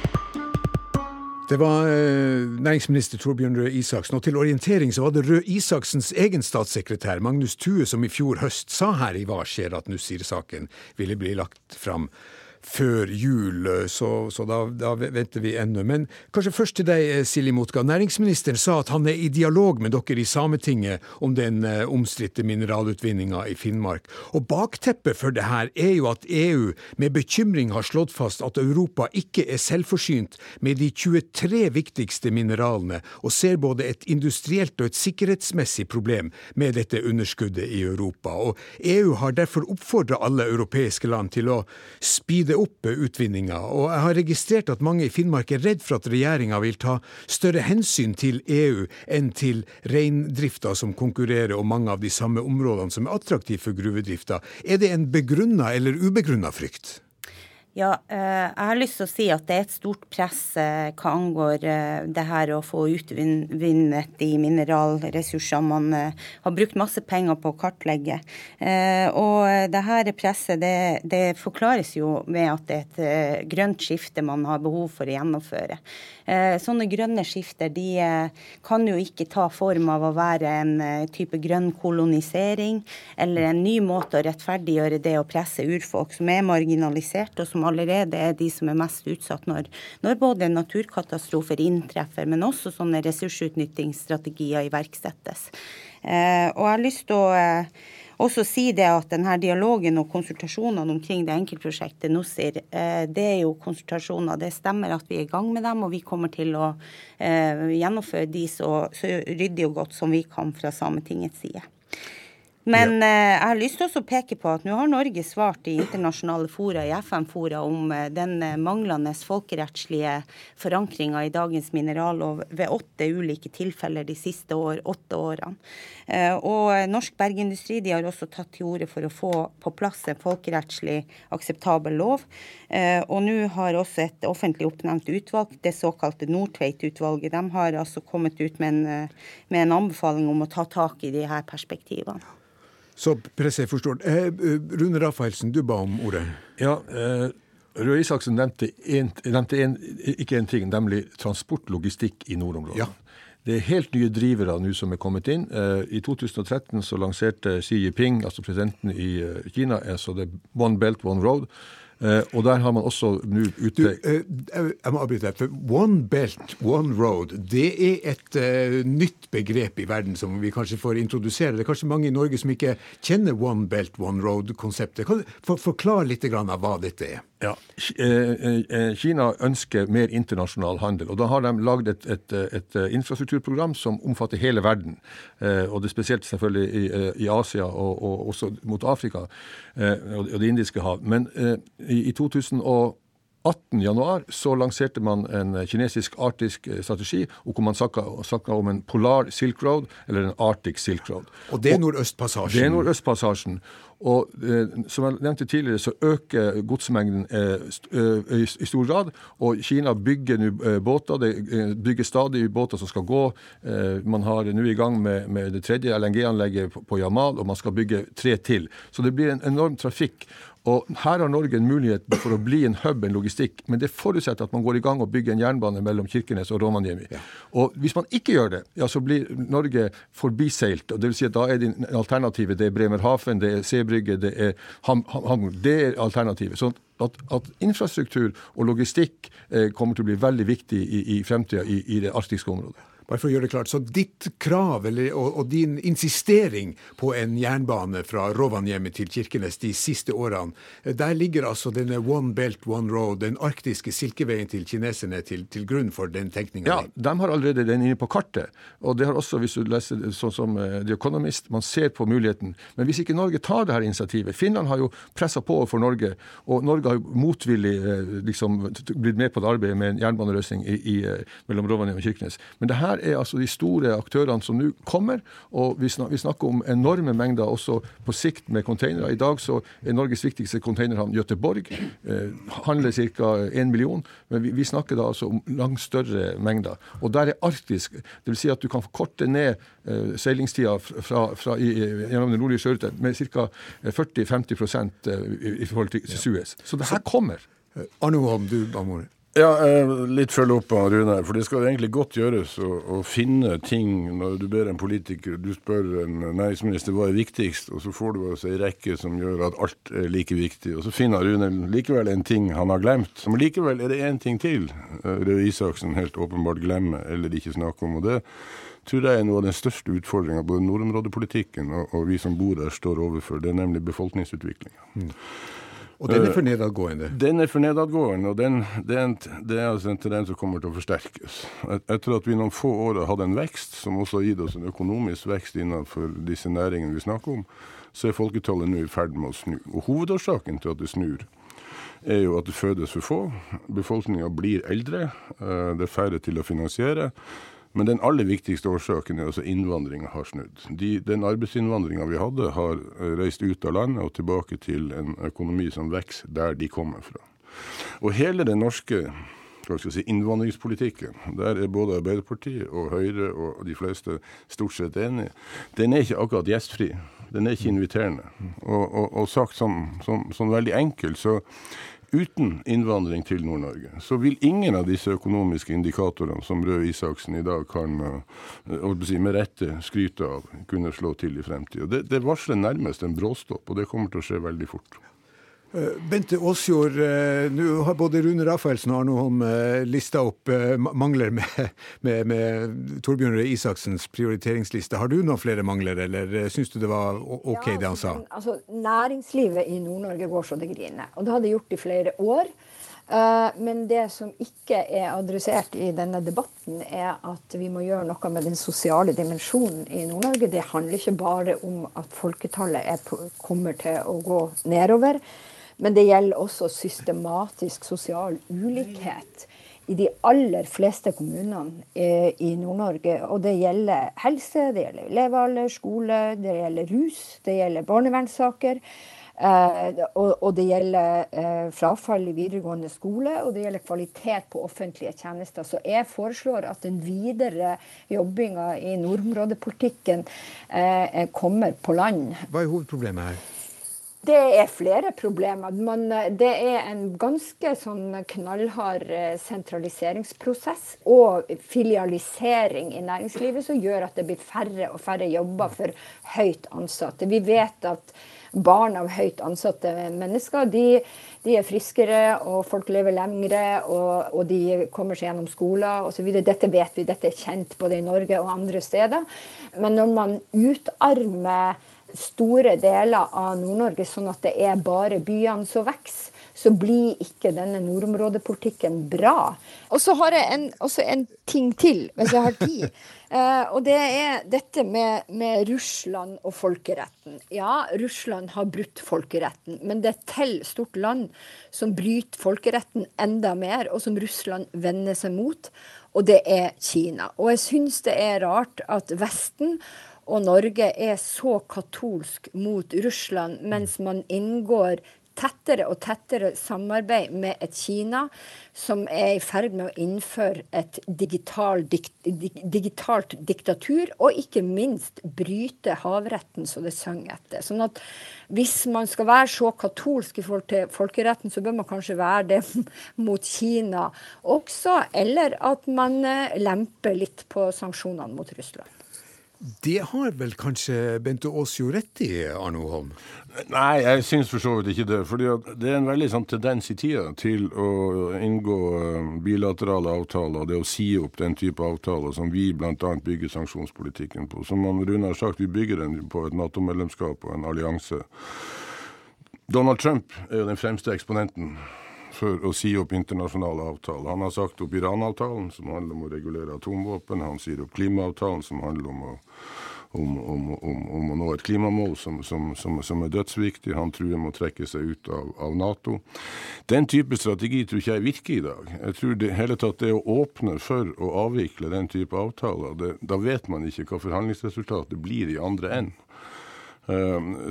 Det var eh, næringsminister Torbjørn Røe Isaksen. Og til orientering så var det Røe Isaksens egen statssekretær Magnus Thue som i fjor høst sa her i Hva skjer at Nussir-saken ville bli lagt fram før jul, så, så da, da, venter vi ennå. Men kanskje først til deg, eh, Silje Motka. Næringsministeren sa at han er i dialog med dere i Sametinget om den uh, omstridte mineralutvinninga i Finnmark. Og bakteppet for det her er jo at EU med bekymring har slått fast at Europa ikke er selvforsynt med de 23 viktigste mineralene, og ser både et industrielt og et sikkerhetsmessig problem med dette underskuddet i Europa. Og EU har derfor oppfordra alle europeiske land til å speede speede opp utvinninga, og jeg har registrert at mange i Finnmark er redd for at regjeringa vil ta større hensyn til EU enn til reindrifta som konkurrerer om mange av de samme områdene som er attraktive for gruvedrifta. Er det en begrunna eller ubegrunna frykt? Ja, eh, jeg har lyst til å si at det er et stort press eh, hva angår eh, det her å få utvinnet de mineralressursene man har brukt masse penger på å kartlegge. Og det her presset det, det forklares jo med at det er et grønt skifte man har behov for å gjennomføre. Sånne grønne skifter de kan jo ikke ta form av å være en type grønn kolonisering eller en ny måte å rettferdiggjøre det å presse urfolk som er marginalisert og som som allerede er de som er mest utsatt når, når både naturkatastrofer inntreffer, men også sånne ressursutnyttingsstrategier iverksettes. Eh, og jeg har lyst til å eh, også si det at denne dialogen og konsultasjonene omkring det enkeltprosjektet NOSIR, eh, det er jo konsultasjoner. Det stemmer at vi er i gang med dem, og vi kommer til å eh, gjennomføre de så, så ryddig og godt som vi kan fra Sametingets side. Men ja. eh, jeg har lyst til å peke på at nå har Norge svart i internasjonale fora, i FN-fora, om eh, den eh, manglende folkerettslige forankringa i dagens minerallov ved åtte ulike tilfeller de siste år, åtte årene. Eh, og Norsk bergindustri de har også tatt til orde for å få på plass en folkerettslig akseptabel lov. Eh, og nå har også et offentlig oppnevnt utvalg, det såkalte Nordtveit-utvalget, de har altså kommet ut med en, eh, med en anbefaling om å ta tak i de her perspektivene. Så presset forstår. Eh, Rune Rafaelsen, du ba om ordet. Ja, eh, Røe Isaksen nevnte, en, nevnte en, ikke én ting, nemlig transportlogistikk i nordområdene. Ja. Det er helt nye drivere nå som er kommet inn. Eh, I 2013 så lanserte Xi Jinping, altså presidenten i eh, Kina, altså det One Belt, One Road. Eh, og der har man også nå ute eh, Jeg må avbryte deg. for One belt, one road, det er et uh, nytt begrep i verden som vi kanskje får introdusere. Det er kanskje mange i Norge som ikke kjenner one belt, one road-konseptet. Kan du for, Forklare litt av hva dette er? Ja, Kina ønsker mer internasjonal handel. og Da har de lagd et, et, et, infrastrukturprogram som omfatter hele verden. Og det er spesielt selvfølgelig i, i Asia og, og, også mot Afrika og det indiske hav. Men i, i 2018 januar så lanserte man en kinesisk arktisk eh, strategi hvor man snakka om en polar Silk Road, eller en Arctic Silk Road. Og det er Nordøstpassasjen? Det er Nordøstpassasjen. Og eh, som jeg nevnte tidligere, så øker godsmengden eh, eh, i, stor grad. Og Kina bygger nå eh, båter. Det bygger stadig båter som skal gå. man har nå i gang med, med det tredje LNG-anlegget på, på Jamal, og man skal bygge tre til. Så det blir en enorm trafikk. Og Her har Norge en mulighet for å bli en hub, en logistikk, men det forutsetter at man går i gang og bygger en jernbane mellom Kirkenes og Rovaniemi. Ja. Og Hvis man ikke gjør det, ja, så blir Norge forbiseilt. og det vil si at Da er det alternativet det er Bremerhaven, det er Sebrygge, det er Hamburg. Ham, det er alternativet. Så at, at, infrastruktur og logistikk eh, kommer til å bli veldig viktig i, i fremtida i, i det arktiske området. Bare for å gjøre det klart, så Ditt krav eller, og, og, din insistering på en jernbane fra Rovaniemi til Kirkenes de siste årene, der ligger altså denne One Belt, One Road, den arktiske silkeveien til kineserne, til, til grunn for den tenkninga? Ja, de har allerede den inne på kartet. Og det har også, hvis du leser sånn som uh, The Economist, man ser på muligheten. Men hvis ikke Norge tar det her initiativet Finland har jo pressa på for Norge, og Norge har jo motvillig uh, liksom, blitt med på det arbeidet med en jernbanerøsning i, i, mellom Rovaniemi og Kirkenes. Men det her her er altså de store aktørene som nå kommer. Og vi snakker om enorme mengder også på sikt med containere. I dag så er Norges viktigste containerhavn Gøteborg. Eh, handler ca. 1 million. Men vi, vi, snakker da altså om langt større mengder. Og der er arktisk. Dvs. Si at du kan korte ned eh, seilingstida fra, fra, i, gjennom den nordlige sjørute med ca. 40-50 eh, i, i forhold til Suez. Så det her kommer. Arne Holm, du Amore. Ja, eh, litt følge opp av Rune. For det skal egentlig godt gjøres å, å, finne ting når du ber en politiker Du spør en næringsminister hva er viktigst, og så får du altså ei rekke som gjør at alt er like viktig. Og så finner Rune likevel en ting han har glemt. Men likevel er det én ting til eh, Røe Isaksen helt åpenbart glemmer eller ikke snakker om. og det tror jeg er noe av den største utfordringa både nordområdepolitikken og, og, vi som bor der, står overfor. Det er nemlig befolkningsutviklinga. Mm. Og den er for nedadgående? Den er for nedadgående, og den, det, er en, det er altså en tendens som kommer til å forsterkes. Etter at vi noen få år har hatt en vekst, som også har gitt oss en økonomisk vekst innenfor disse næringene vi snakker om, så er folketallet nå i ferd med å snu. Og Hovedårsaken til at det snur, er jo at det fødes for få. Befolkninga blir eldre. Eh, det er færre til å finansiere. Men den aller viktigste årsaken er altså innvandringa har snudd. De, den arbeidsinnvandringa vi hadde, har eh, reist ut av landet og tilbake til en økonomi som vokser der de kommer fra. Og hele den norske si, innvandringspolitikken, der er både Arbeiderpartiet og Høyre og de fleste stort sett enige, den er ikke akkurat gjestfri. Den er ikke inviterende. Og, og, og sagt sånn, sånn, sånn veldig enkelt, så uten innvandring til Nord-Norge, så vil ingen av disse økonomiske indikatorene som Røe Isaksen i dag kan eh, med rette skryte av, kunne slå til i fremtiden. Det, det varsler nærmest en bråstopp, og det kommer til å skje veldig fort. Eh, Bente Aasjord, eh, nå har både Rune Rafaelsen og Arne Holm eh, lista opp mangler med, med, med Torbjørn Røe Isaksens prioriteringsliste. Har du noen flere mangler, eller syns du det var OK det han sa? Altså, næringslivet i Nord-Norge går så det griner. Og det har det gjort i flere år. Men det som ikke er adressert i denne debatten, er at vi må gjøre noe med den sosiale dimensjonen i Nord-Norge. Det handler ikke bare om at folketallet er, kommer til å gå nedover. Men det gjelder også systematisk sosial ulikhet i de aller fleste kommunene eh, i Nord-Norge. Og det gjelder helse, det gjelder levealder, skole, det gjelder rus, det gjelder barnevernssaker. Eh, og, det gjelder eh, frafall i videregående skole, og det gjelder kvalitet på offentlige tjenester. Så jeg foreslår at den videre jobbinga i nordområdepolitikken kommer på land. Hva er hovedproblemet her? Det er flere problemer. Men det er en ganske sånn knallhard eh, sentraliseringsprosess og filialisering i næringslivet som gjør at det blir færre og færre jobber for høyt ansatte. Vi vet at barn av høyt ansatte mennesker de, de er friskere, og folk lever lengre, og, og de kommer seg gjennom skoler osv. Dette vet vi, dette er kjent både i Norge og andre steder. Men når man utarmer store deler av Nord-Norge, sånn at det er bare byene som vokser, så blir ikke denne nordområdepolitikken bra. Og så har jeg en, også en ting til, hvis jeg har tid. Uh, og det er dette med, med, Russland og folkeretten. Ja, Russland har brutt folkeretten, men det er til stort land som bryter folkeretten enda mer, og som Russland vender seg mot, og det er Kina. Og jeg syns det er rart at Vesten og Norge er så katolsk mot Russland, mens man inngår tettere og tettere samarbeid med et Kina som er i ferd med å innføre et digital dikt, digitalt diktatur, og ikke minst bryte havretten så det synger etter. Sånn at hvis man skal være så katolsk i forhold til folkeretten, så bør man kanskje være det mot Kina også, eller at man eh, lemper litt på sanksjonene mot Russland. Det har vel kanskje Bente Aasjo rett i, Arno Holm? Nei, jeg syns for så vidt ikke det. fordi det er en veldig sånn tendens i tida til å inngå eh, bilaterale avtaler, det å si opp den type avtaler som vi bl.a. bygger sanksjonspolitikken på. Som Rune har sagt, vi bygger den på et Nato-medlemskap og en allianse. Donald Trump er jo den fremste eksponenten for å si opp internasjonale avtaler. Han har sagt opp Iran-avtalen, som handler om å regulere atomvåpen. Han sier opp klimaavtalen, som handler om å, om, om, om, å nå et klimamål som, som, som, er dødsviktig. Han truer med å trekke seg ut av, av, Nato. Den type strategi tror ikke jeg virker i dag. Jeg tror det hele tatt det å åpne for å avvikle den type avtaler, det, da vet man ikke hva forhandlingsresultatet blir i andre enden.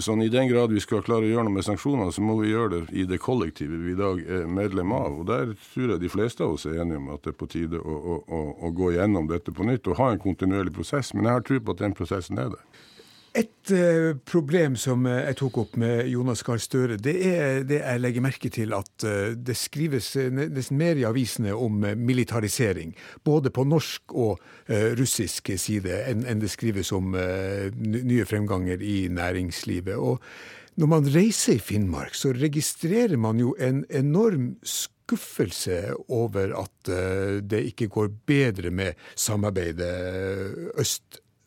Sånn I den grad vi skal klare å gjøre noe med sanksjoner, så må vi gjøre det i det kollektivet vi i dag er medlem av. Og Der tror jeg de fleste av oss er enige om at det er på tide å, å, å, å gå gjennom dette på nytt og ha en kontinuerlig prosess. Men jeg har tro på at den prosessen er der. Et uh, problem som uh, jeg tok opp med Jonas Gahr Støre, det er det jeg legger merke til at uh, det skrives nesten mer i avisene om militarisering. Både på norsk og russisk side enn en det skrives om nye fremganger i næringslivet. Og når man reiser i Finnmark, så registrerer man jo en enorm skuffelse over at det ikke går bedre med samarbeidet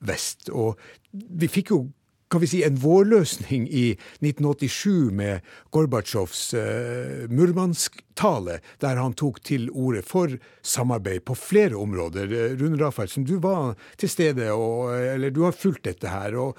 øst-vest. Og vi fikk jo kan vi si, en vårløsning i 1987 med Gorbatsjovs uh, Murmansk-tale, der han tok til orde for samarbeid på flere områder. Rune Rafaelsen, du var til stede, og, eller du har fulgt dette her. og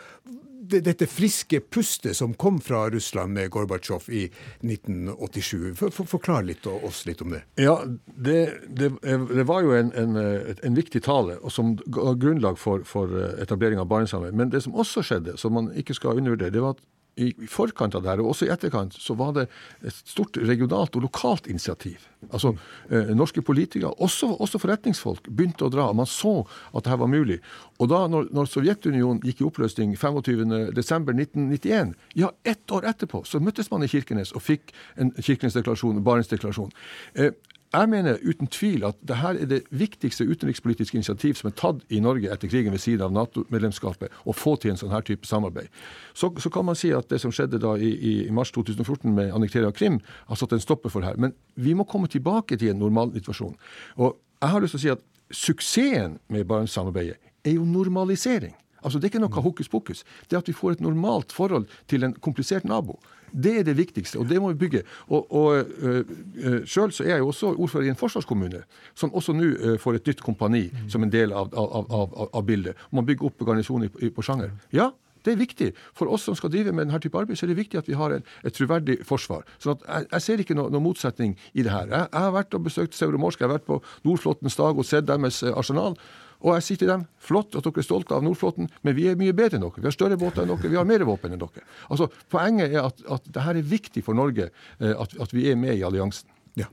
dette friske pustet som kom fra Russland med Gorbatsjov i 1987. For, for, forklar litt oss litt om det. Ja, Det, det, det var jo en, en, en, viktig tale og som ga grunnlag for, for etablering av Barentssamarbeidet. Men det som også skjedde, som man ikke skal undervurdere, det var at i forkant av det her, og også i etterkant, så var det et stort regionalt og lokalt initiativ. Altså, eh, Norske politikere, også, også, forretningsfolk, begynte å dra. og Man så at dette var mulig. Og da når, når Sovjetunionen gikk i oppløsning 25.12.1991, ja, ett år etterpå, så møttes man i Kirkenes og fikk en Kirkenes-deklarasjon, Barentsdeklarasjon. Eh, jeg mener uten tvil at dette er det viktigste utenrikspolitiske initiativ som er tatt i Norge etter krigen ved siden av Nato-medlemskapet, å få til en sånn her type samarbeid. Så, så, kan man si at det som skjedde da i, i mars 2014 med annektering av Krim, har satt en stopper for her. Men vi må komme tilbake til en normalsituasjon. Og jeg har lyst til å si at suksessen med Barentssamarbeidet er jo normalisering. Altså Det er ikke noe hokus pokus. Det er at vi får et normalt forhold til en komplisert nabo. Det er det viktigste, og det må vi bygge. Og, og uh, Sjøl så er jeg jo også ordfører i en forsvarskommune, som også nå uh, får et nytt kompani mm. som en del av, av, av, av bildet. Man bygger opp garnisonen på Sjanger. Ja, det er viktig. For oss som skal drive med denne type arbeid, så er det viktig at vi har en, et troverdig forsvar. Så jeg, jeg, ser ikke noen noe motsetning i det her. Jeg, jeg har vært og besøkt Seuromorsk, jeg har vært på Nordflåtens dag og sett deres arsenal. Og jeg sier til dem flott at dere er stolte av Nordflåten, men vi er mye bedre enn dere. Vi har større båter enn dere, vi har mer våpen enn dere. Altså, Poenget er at, at det her er viktig for Norge, eh, at, at vi er med i alliansen. Ja.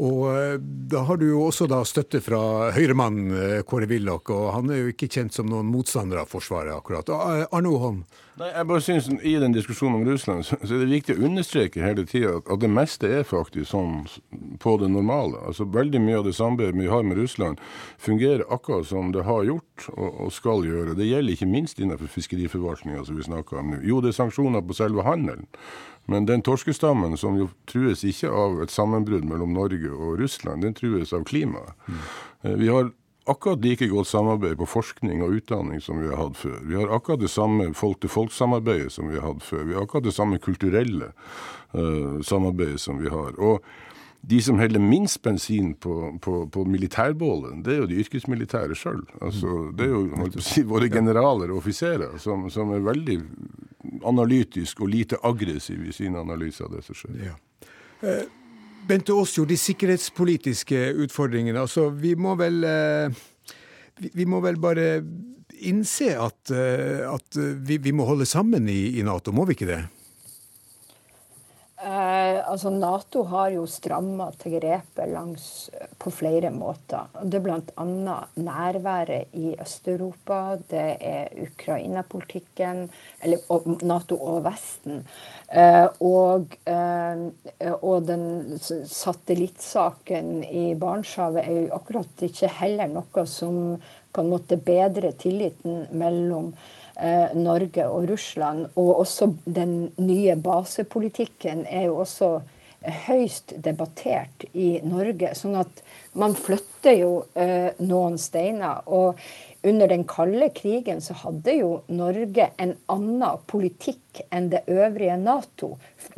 Og eh, da har du jo også da støtte fra Høyremannen eh, Kåre Willoch, og han er jo ikke kjent som noen motstander av Forsvaret, akkurat. Arne Arno Holm? Nei, jeg bare synes I den diskusjonen om Russland så er det viktig å understreke hele tida at, det meste er faktisk sånn på det normale. Altså Veldig mye av det samarbeidet vi har med Russland, fungerer akkurat som det har gjort og, og skal gjøre. Det gjelder ikke minst innenfor fiskeriforvaltninga som vi snakker om nå. Jo, det er sanksjoner på selve handelen. Men den torskestammen, som jo trues ikke av et sammenbrudd mellom Norge og Russland, den trues av klimaet. Mm. Vi har akkurat like godt samarbeid på forskning og utdanning som vi har hatt før. Vi har akkurat det samme folk-til-folk-samarbeidet som vi har hatt før. Vi har akkurat det samme kulturelle uh, samarbeidet som vi har. Og de som heller minst bensin på, på, på militærbålet, det er jo de yrkesmilitære sjøl. Altså, det er jo si, våre generaler og offiserer som, som, er veldig analytisk og lite aggressiv i sin analyse av det som skjer. Ja. Eh, Bente Åsjord, de sikkerhetspolitiske utfordringene. altså Vi må vel, eh, vi, vi må vel bare innse at, eh, at vi, vi, må holde sammen i, i Nato, må vi ikke det? Eh, altså Nato har jo stramma til grepet langs, på flere måter. Det er bl.a. nærværet i Øst-Europa, det er Ukraina-politikken, eller Nato og Vesten. Eh, og, eh, og den satellittsaken i Barentshavet er jo akkurat ikke heller noe som på en måte bedrer tilliten mellom eh, Norge og Russland. Og også den nye basepolitikken er jo også høyst debattert i Norge. sånn at Man flytter jo eh, noen steiner. og under den kalde krigen så hadde jo Norge en annen politikk enn det øvrige Nato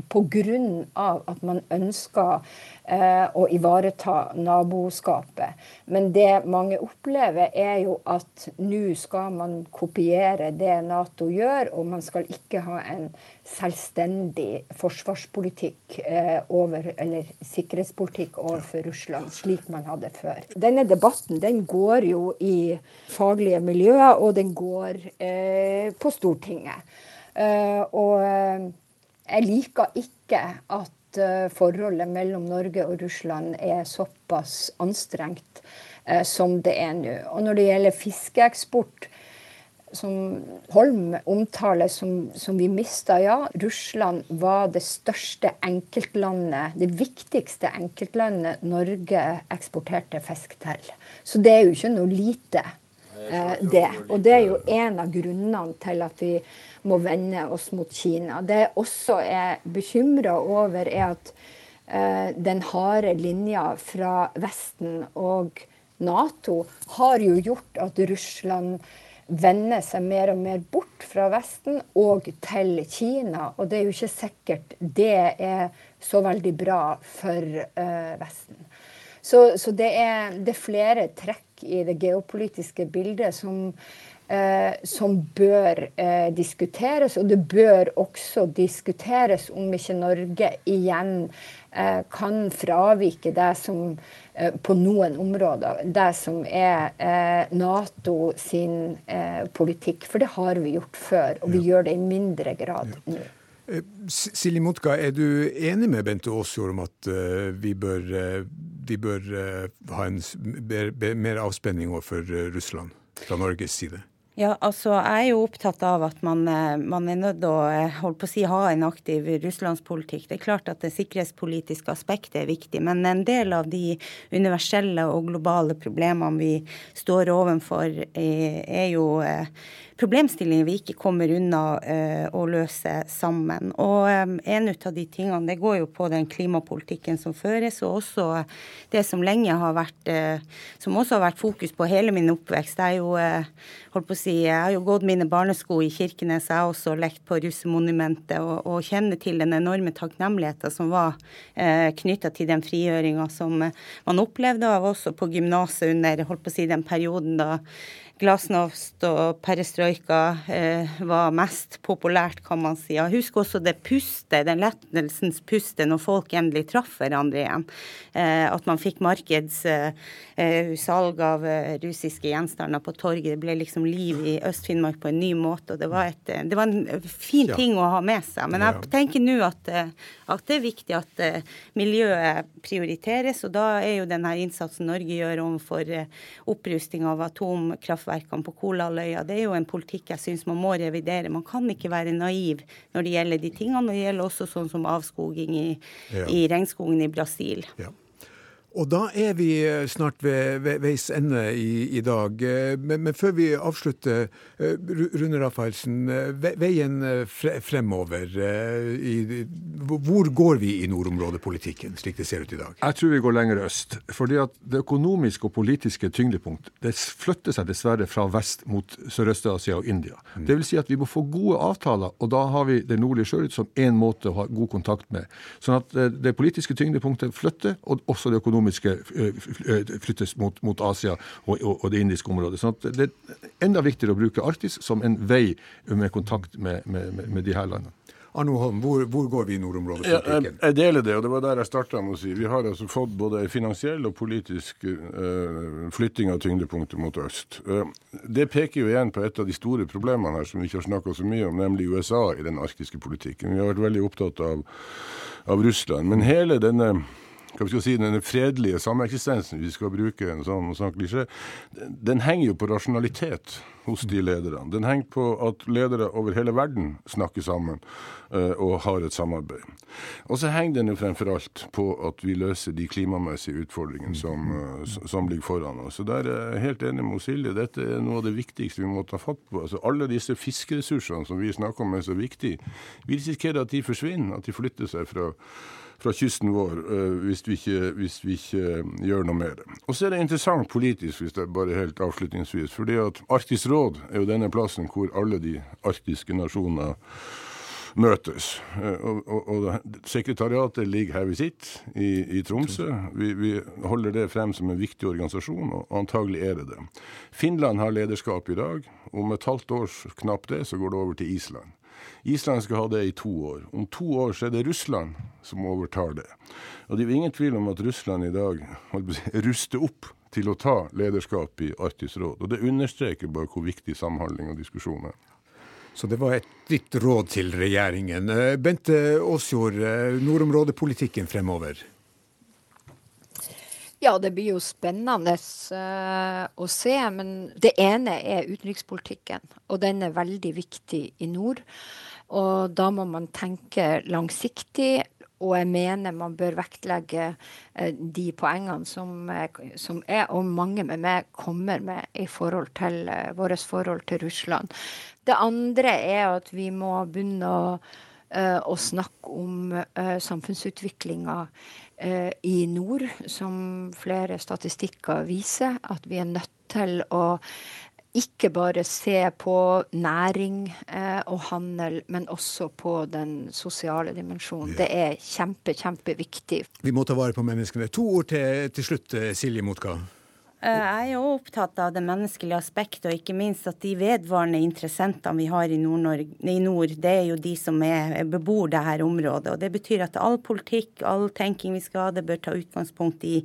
pga. at man ønsker eh, å ivareta naboskapet. Men det mange opplever, er jo at nå skal man kopiere det Nato gjør, og man skal ikke ha en selvstendig forsvarspolitikk eh, over, eller sikkerhetspolitikk overfor Russland, slik man hadde før. Denne debatten den går jo i faglige miljøer, og den går eh, på Stortinget. Uh, og eh, jeg liker ikke at uh, forholdet mellom Norge og Russland er såpass anstrengt uh, som det er nå. Og når det gjelder fiskeeksport, som Holm omtaler som, som vi mista, ja. Russland var det største enkeltlandet, det viktigste enkeltlandet Norge eksporterte fisk til. Så det er jo ikke noe lite, det. Og det er jo en av grunnene til at vi må vende oss mot Kina. Det jeg også er bekymra over, er at eh, den harde linja fra Vesten og Nato har jo gjort at Russland vender seg mer og mer bort fra Vesten og til Kina. Og det er jo ikke sikkert det er så veldig bra for eh, Vesten. Så, så det, er, det, er, flere trekk i det geopolitiske bildet som eh, som bør eh, diskuteres. Og det bør også diskuteres om ikke Norge igjen eh, kan fravike det som eh, på noen områder, det som er eh, Nato sin eh, politikk. For det har vi gjort før, og vi ja. gjør det i mindre grad ja. nå. Silje Motka, er du enig med Bente Aasjord om at vi bør, vi bør ha en mer avspenning overfor Russland fra Norges side? Ja, altså Jeg er jo opptatt av at man, eh, man er nødt til å eh, holde på å si, ha en aktiv russlandspolitikk. Det er klart at det sikkerhetspolitiske aspektet er viktig, men en del av de universelle og globale problemene vi står overfor, er, er jo problemstillinger vi ikke kommer unna uh, å løse sammen. Og en en av de tingene det går jo på den klimapolitikken som føres, og også det som lenge har vært uh, Som også har vært fokus på hele min oppvekst. Er jo, holdt på å si, Jeg har jo gått mine barnesko i Kirkenes, jeg har også lekt på russemonumentet, og, og kjenner til den enorme takknemligheten som var eh, knytta til den frigjøringa som man opplevde av også på gymnaset under holdt på å si, den perioden da glasnost og perestrojka eh, var mest populært, kan man si. Jeg husker også det pustet, den lettelsens pustet når folk endelig traff hverandre igjen. Eh, at man fikk markedssalg eh, av russiske gjenstander på torget. Det ble liksom liv i Øst-Finnmark på en ny måte. og Det var, et, det var en fin ting å ha med seg. Men jeg tenker nå at, at, det er viktig at miljøet prioriteres, og da er jo denne innsatsen Norge gjør overfor opprusting av atomkraft gasskraftverkene på Kolaløya, det er jo en politikk jeg syns man må revidere. Man kan ikke være naiv når det gjelder de tingene. Og det gjelder også sånn som avskoging i, ja. i regnskogen i Brasil. Ja. Og da er vi eh, snart ved, ved veis ende i, i dag. Eh, men, men, før vi avslutter, eh, Rune Rafaelsen. Veien fremover. I, hvor går vi i nordområdepolitikken, slik det ser ut i dag? Jeg tror vi går lenger øst. fordi at det økonomiske og politiske tyngdepunkt det flytter seg dessverre fra vest mot Sørøst-Asia og India. Mm. Det vil si at vi må få gode avtaler, og da har vi det nordlige sjøut som én måte å ha god kontakt med. Sånn at det politiske tyngdepunktet flytter, og også det økonomiske økonomiske eh, eh, flyttes mot, mot Asia og, og, det indiske området. Så det er enda viktigere å bruke Arktis som en vei med kontakt med, med, med de her landene. Arno Holm, hvor, hvor, går vi i nordområdepolitikken? Jeg, jeg, deler det, og det var der jeg starta med å si. Vi har altså fått både finansiell og politisk uh, flytting av tyngdepunktet mot øst. Uh, det peker jo igjen på et av de store problemene her som vi ikke har snakka så mye om, nemlig USA i den arktiske politikken. Vi har vært veldig opptatt av, av Russland. Men hele denne hva skal si, denne fredelige sameksistensen, vi skal bruke en sånn, sånn klisjé, den henger jo på rasjonalitet hos de lederne. Den henger på at ledere over hele verden snakker sammen uh, og har et samarbeid. Og så henger den jo fremfor alt på at vi løser de klimamessige utfordringene som, uh, som ligger foran oss. Så der er jeg helt enig med Silje. Dette er noe av det viktigste vi må ta fatt på. Altså, alle disse fiskeressursene som vi snakker om er så viktige, vi risikerer at de forsvinner, at de flytter seg fra fra kysten vår hvis vi, ikke, hvis vi ikke gjør noe med det. Og så er det interessant politisk, hvis det er bare helt avslutningsvis. fordi at Arktisk råd er jo denne plassen hvor alle de arktiske nasjoner møtes. Og, og, og Sekretariatet ligger her vi sitter, i, i Tromsø. Vi, vi, holder det frem som en viktig organisasjon, og antagelig er det det. Finland har lederskap i dag. Om et halvt års knapt det, så går det over til Island. Island skal ha det i to år. Om to år så er det Russland som overtar det. Og det er jo ingen tvil om at Russland i dag ruster opp til å ta lederskap i Arktisk råd. Og det understreker bare hvor viktig samhandling og diskusjon er. Så det var et ditt råd til regjeringen. Eh, Bente Aasjord, eh, nordområdepolitikken fremover? Ja, det blir jo spennende uh, å se. Men det ene er utenrikspolitikken, og den er veldig viktig i nord. Og da må man tenke langsiktig. Og jeg mener man bør vektlegge uh, de poengene som, som, er, og mange med meg kommer med i forhold til uh, vårt forhold til Russland. Det andre er at vi må begynne å, å snakke om samfunnsutviklinga Eh, i nord, som flere statistikker viser, at vi er nødt til å ikke bare se på næring eh, og handel, men også på den sosiale dimensjonen. Ja. Det er kjempe, kjempeviktig. Vi må ta vare på menneskene. To ord til, til slutt, eh, Silje Motka. Eh, jeg er jo opptatt av det menneskelige aspektet, og ikke minst at de vedvarende interessentene vi har i i nord det er jo de som er, bebor dette området. Og Det betyr at all politikk, all tenking vi skal ha, det bør ta utgangspunkt i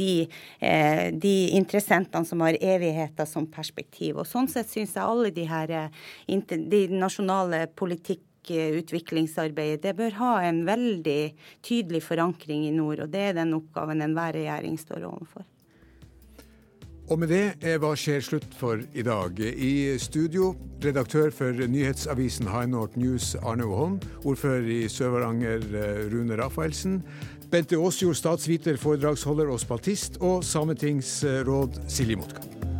de, eh, de interessentene som har evigheter som perspektiv. Og Sånn sett syns jeg alle de her eh, de nasjonale politikk det bør ha en veldig tydelig forankring i nord. og Det er den oppgaven enhver regjering står overfor. Og med det er Hva skjer slutt for i dag. I studio, redaktør for nyhetsavisen High North News Arne Holm, ordfører i Sør-Varanger eh, Rune Rafaelsen, Bente Aasjord, statsviter, foredragsholder og spaltist, og sametingsråd Silje Motka.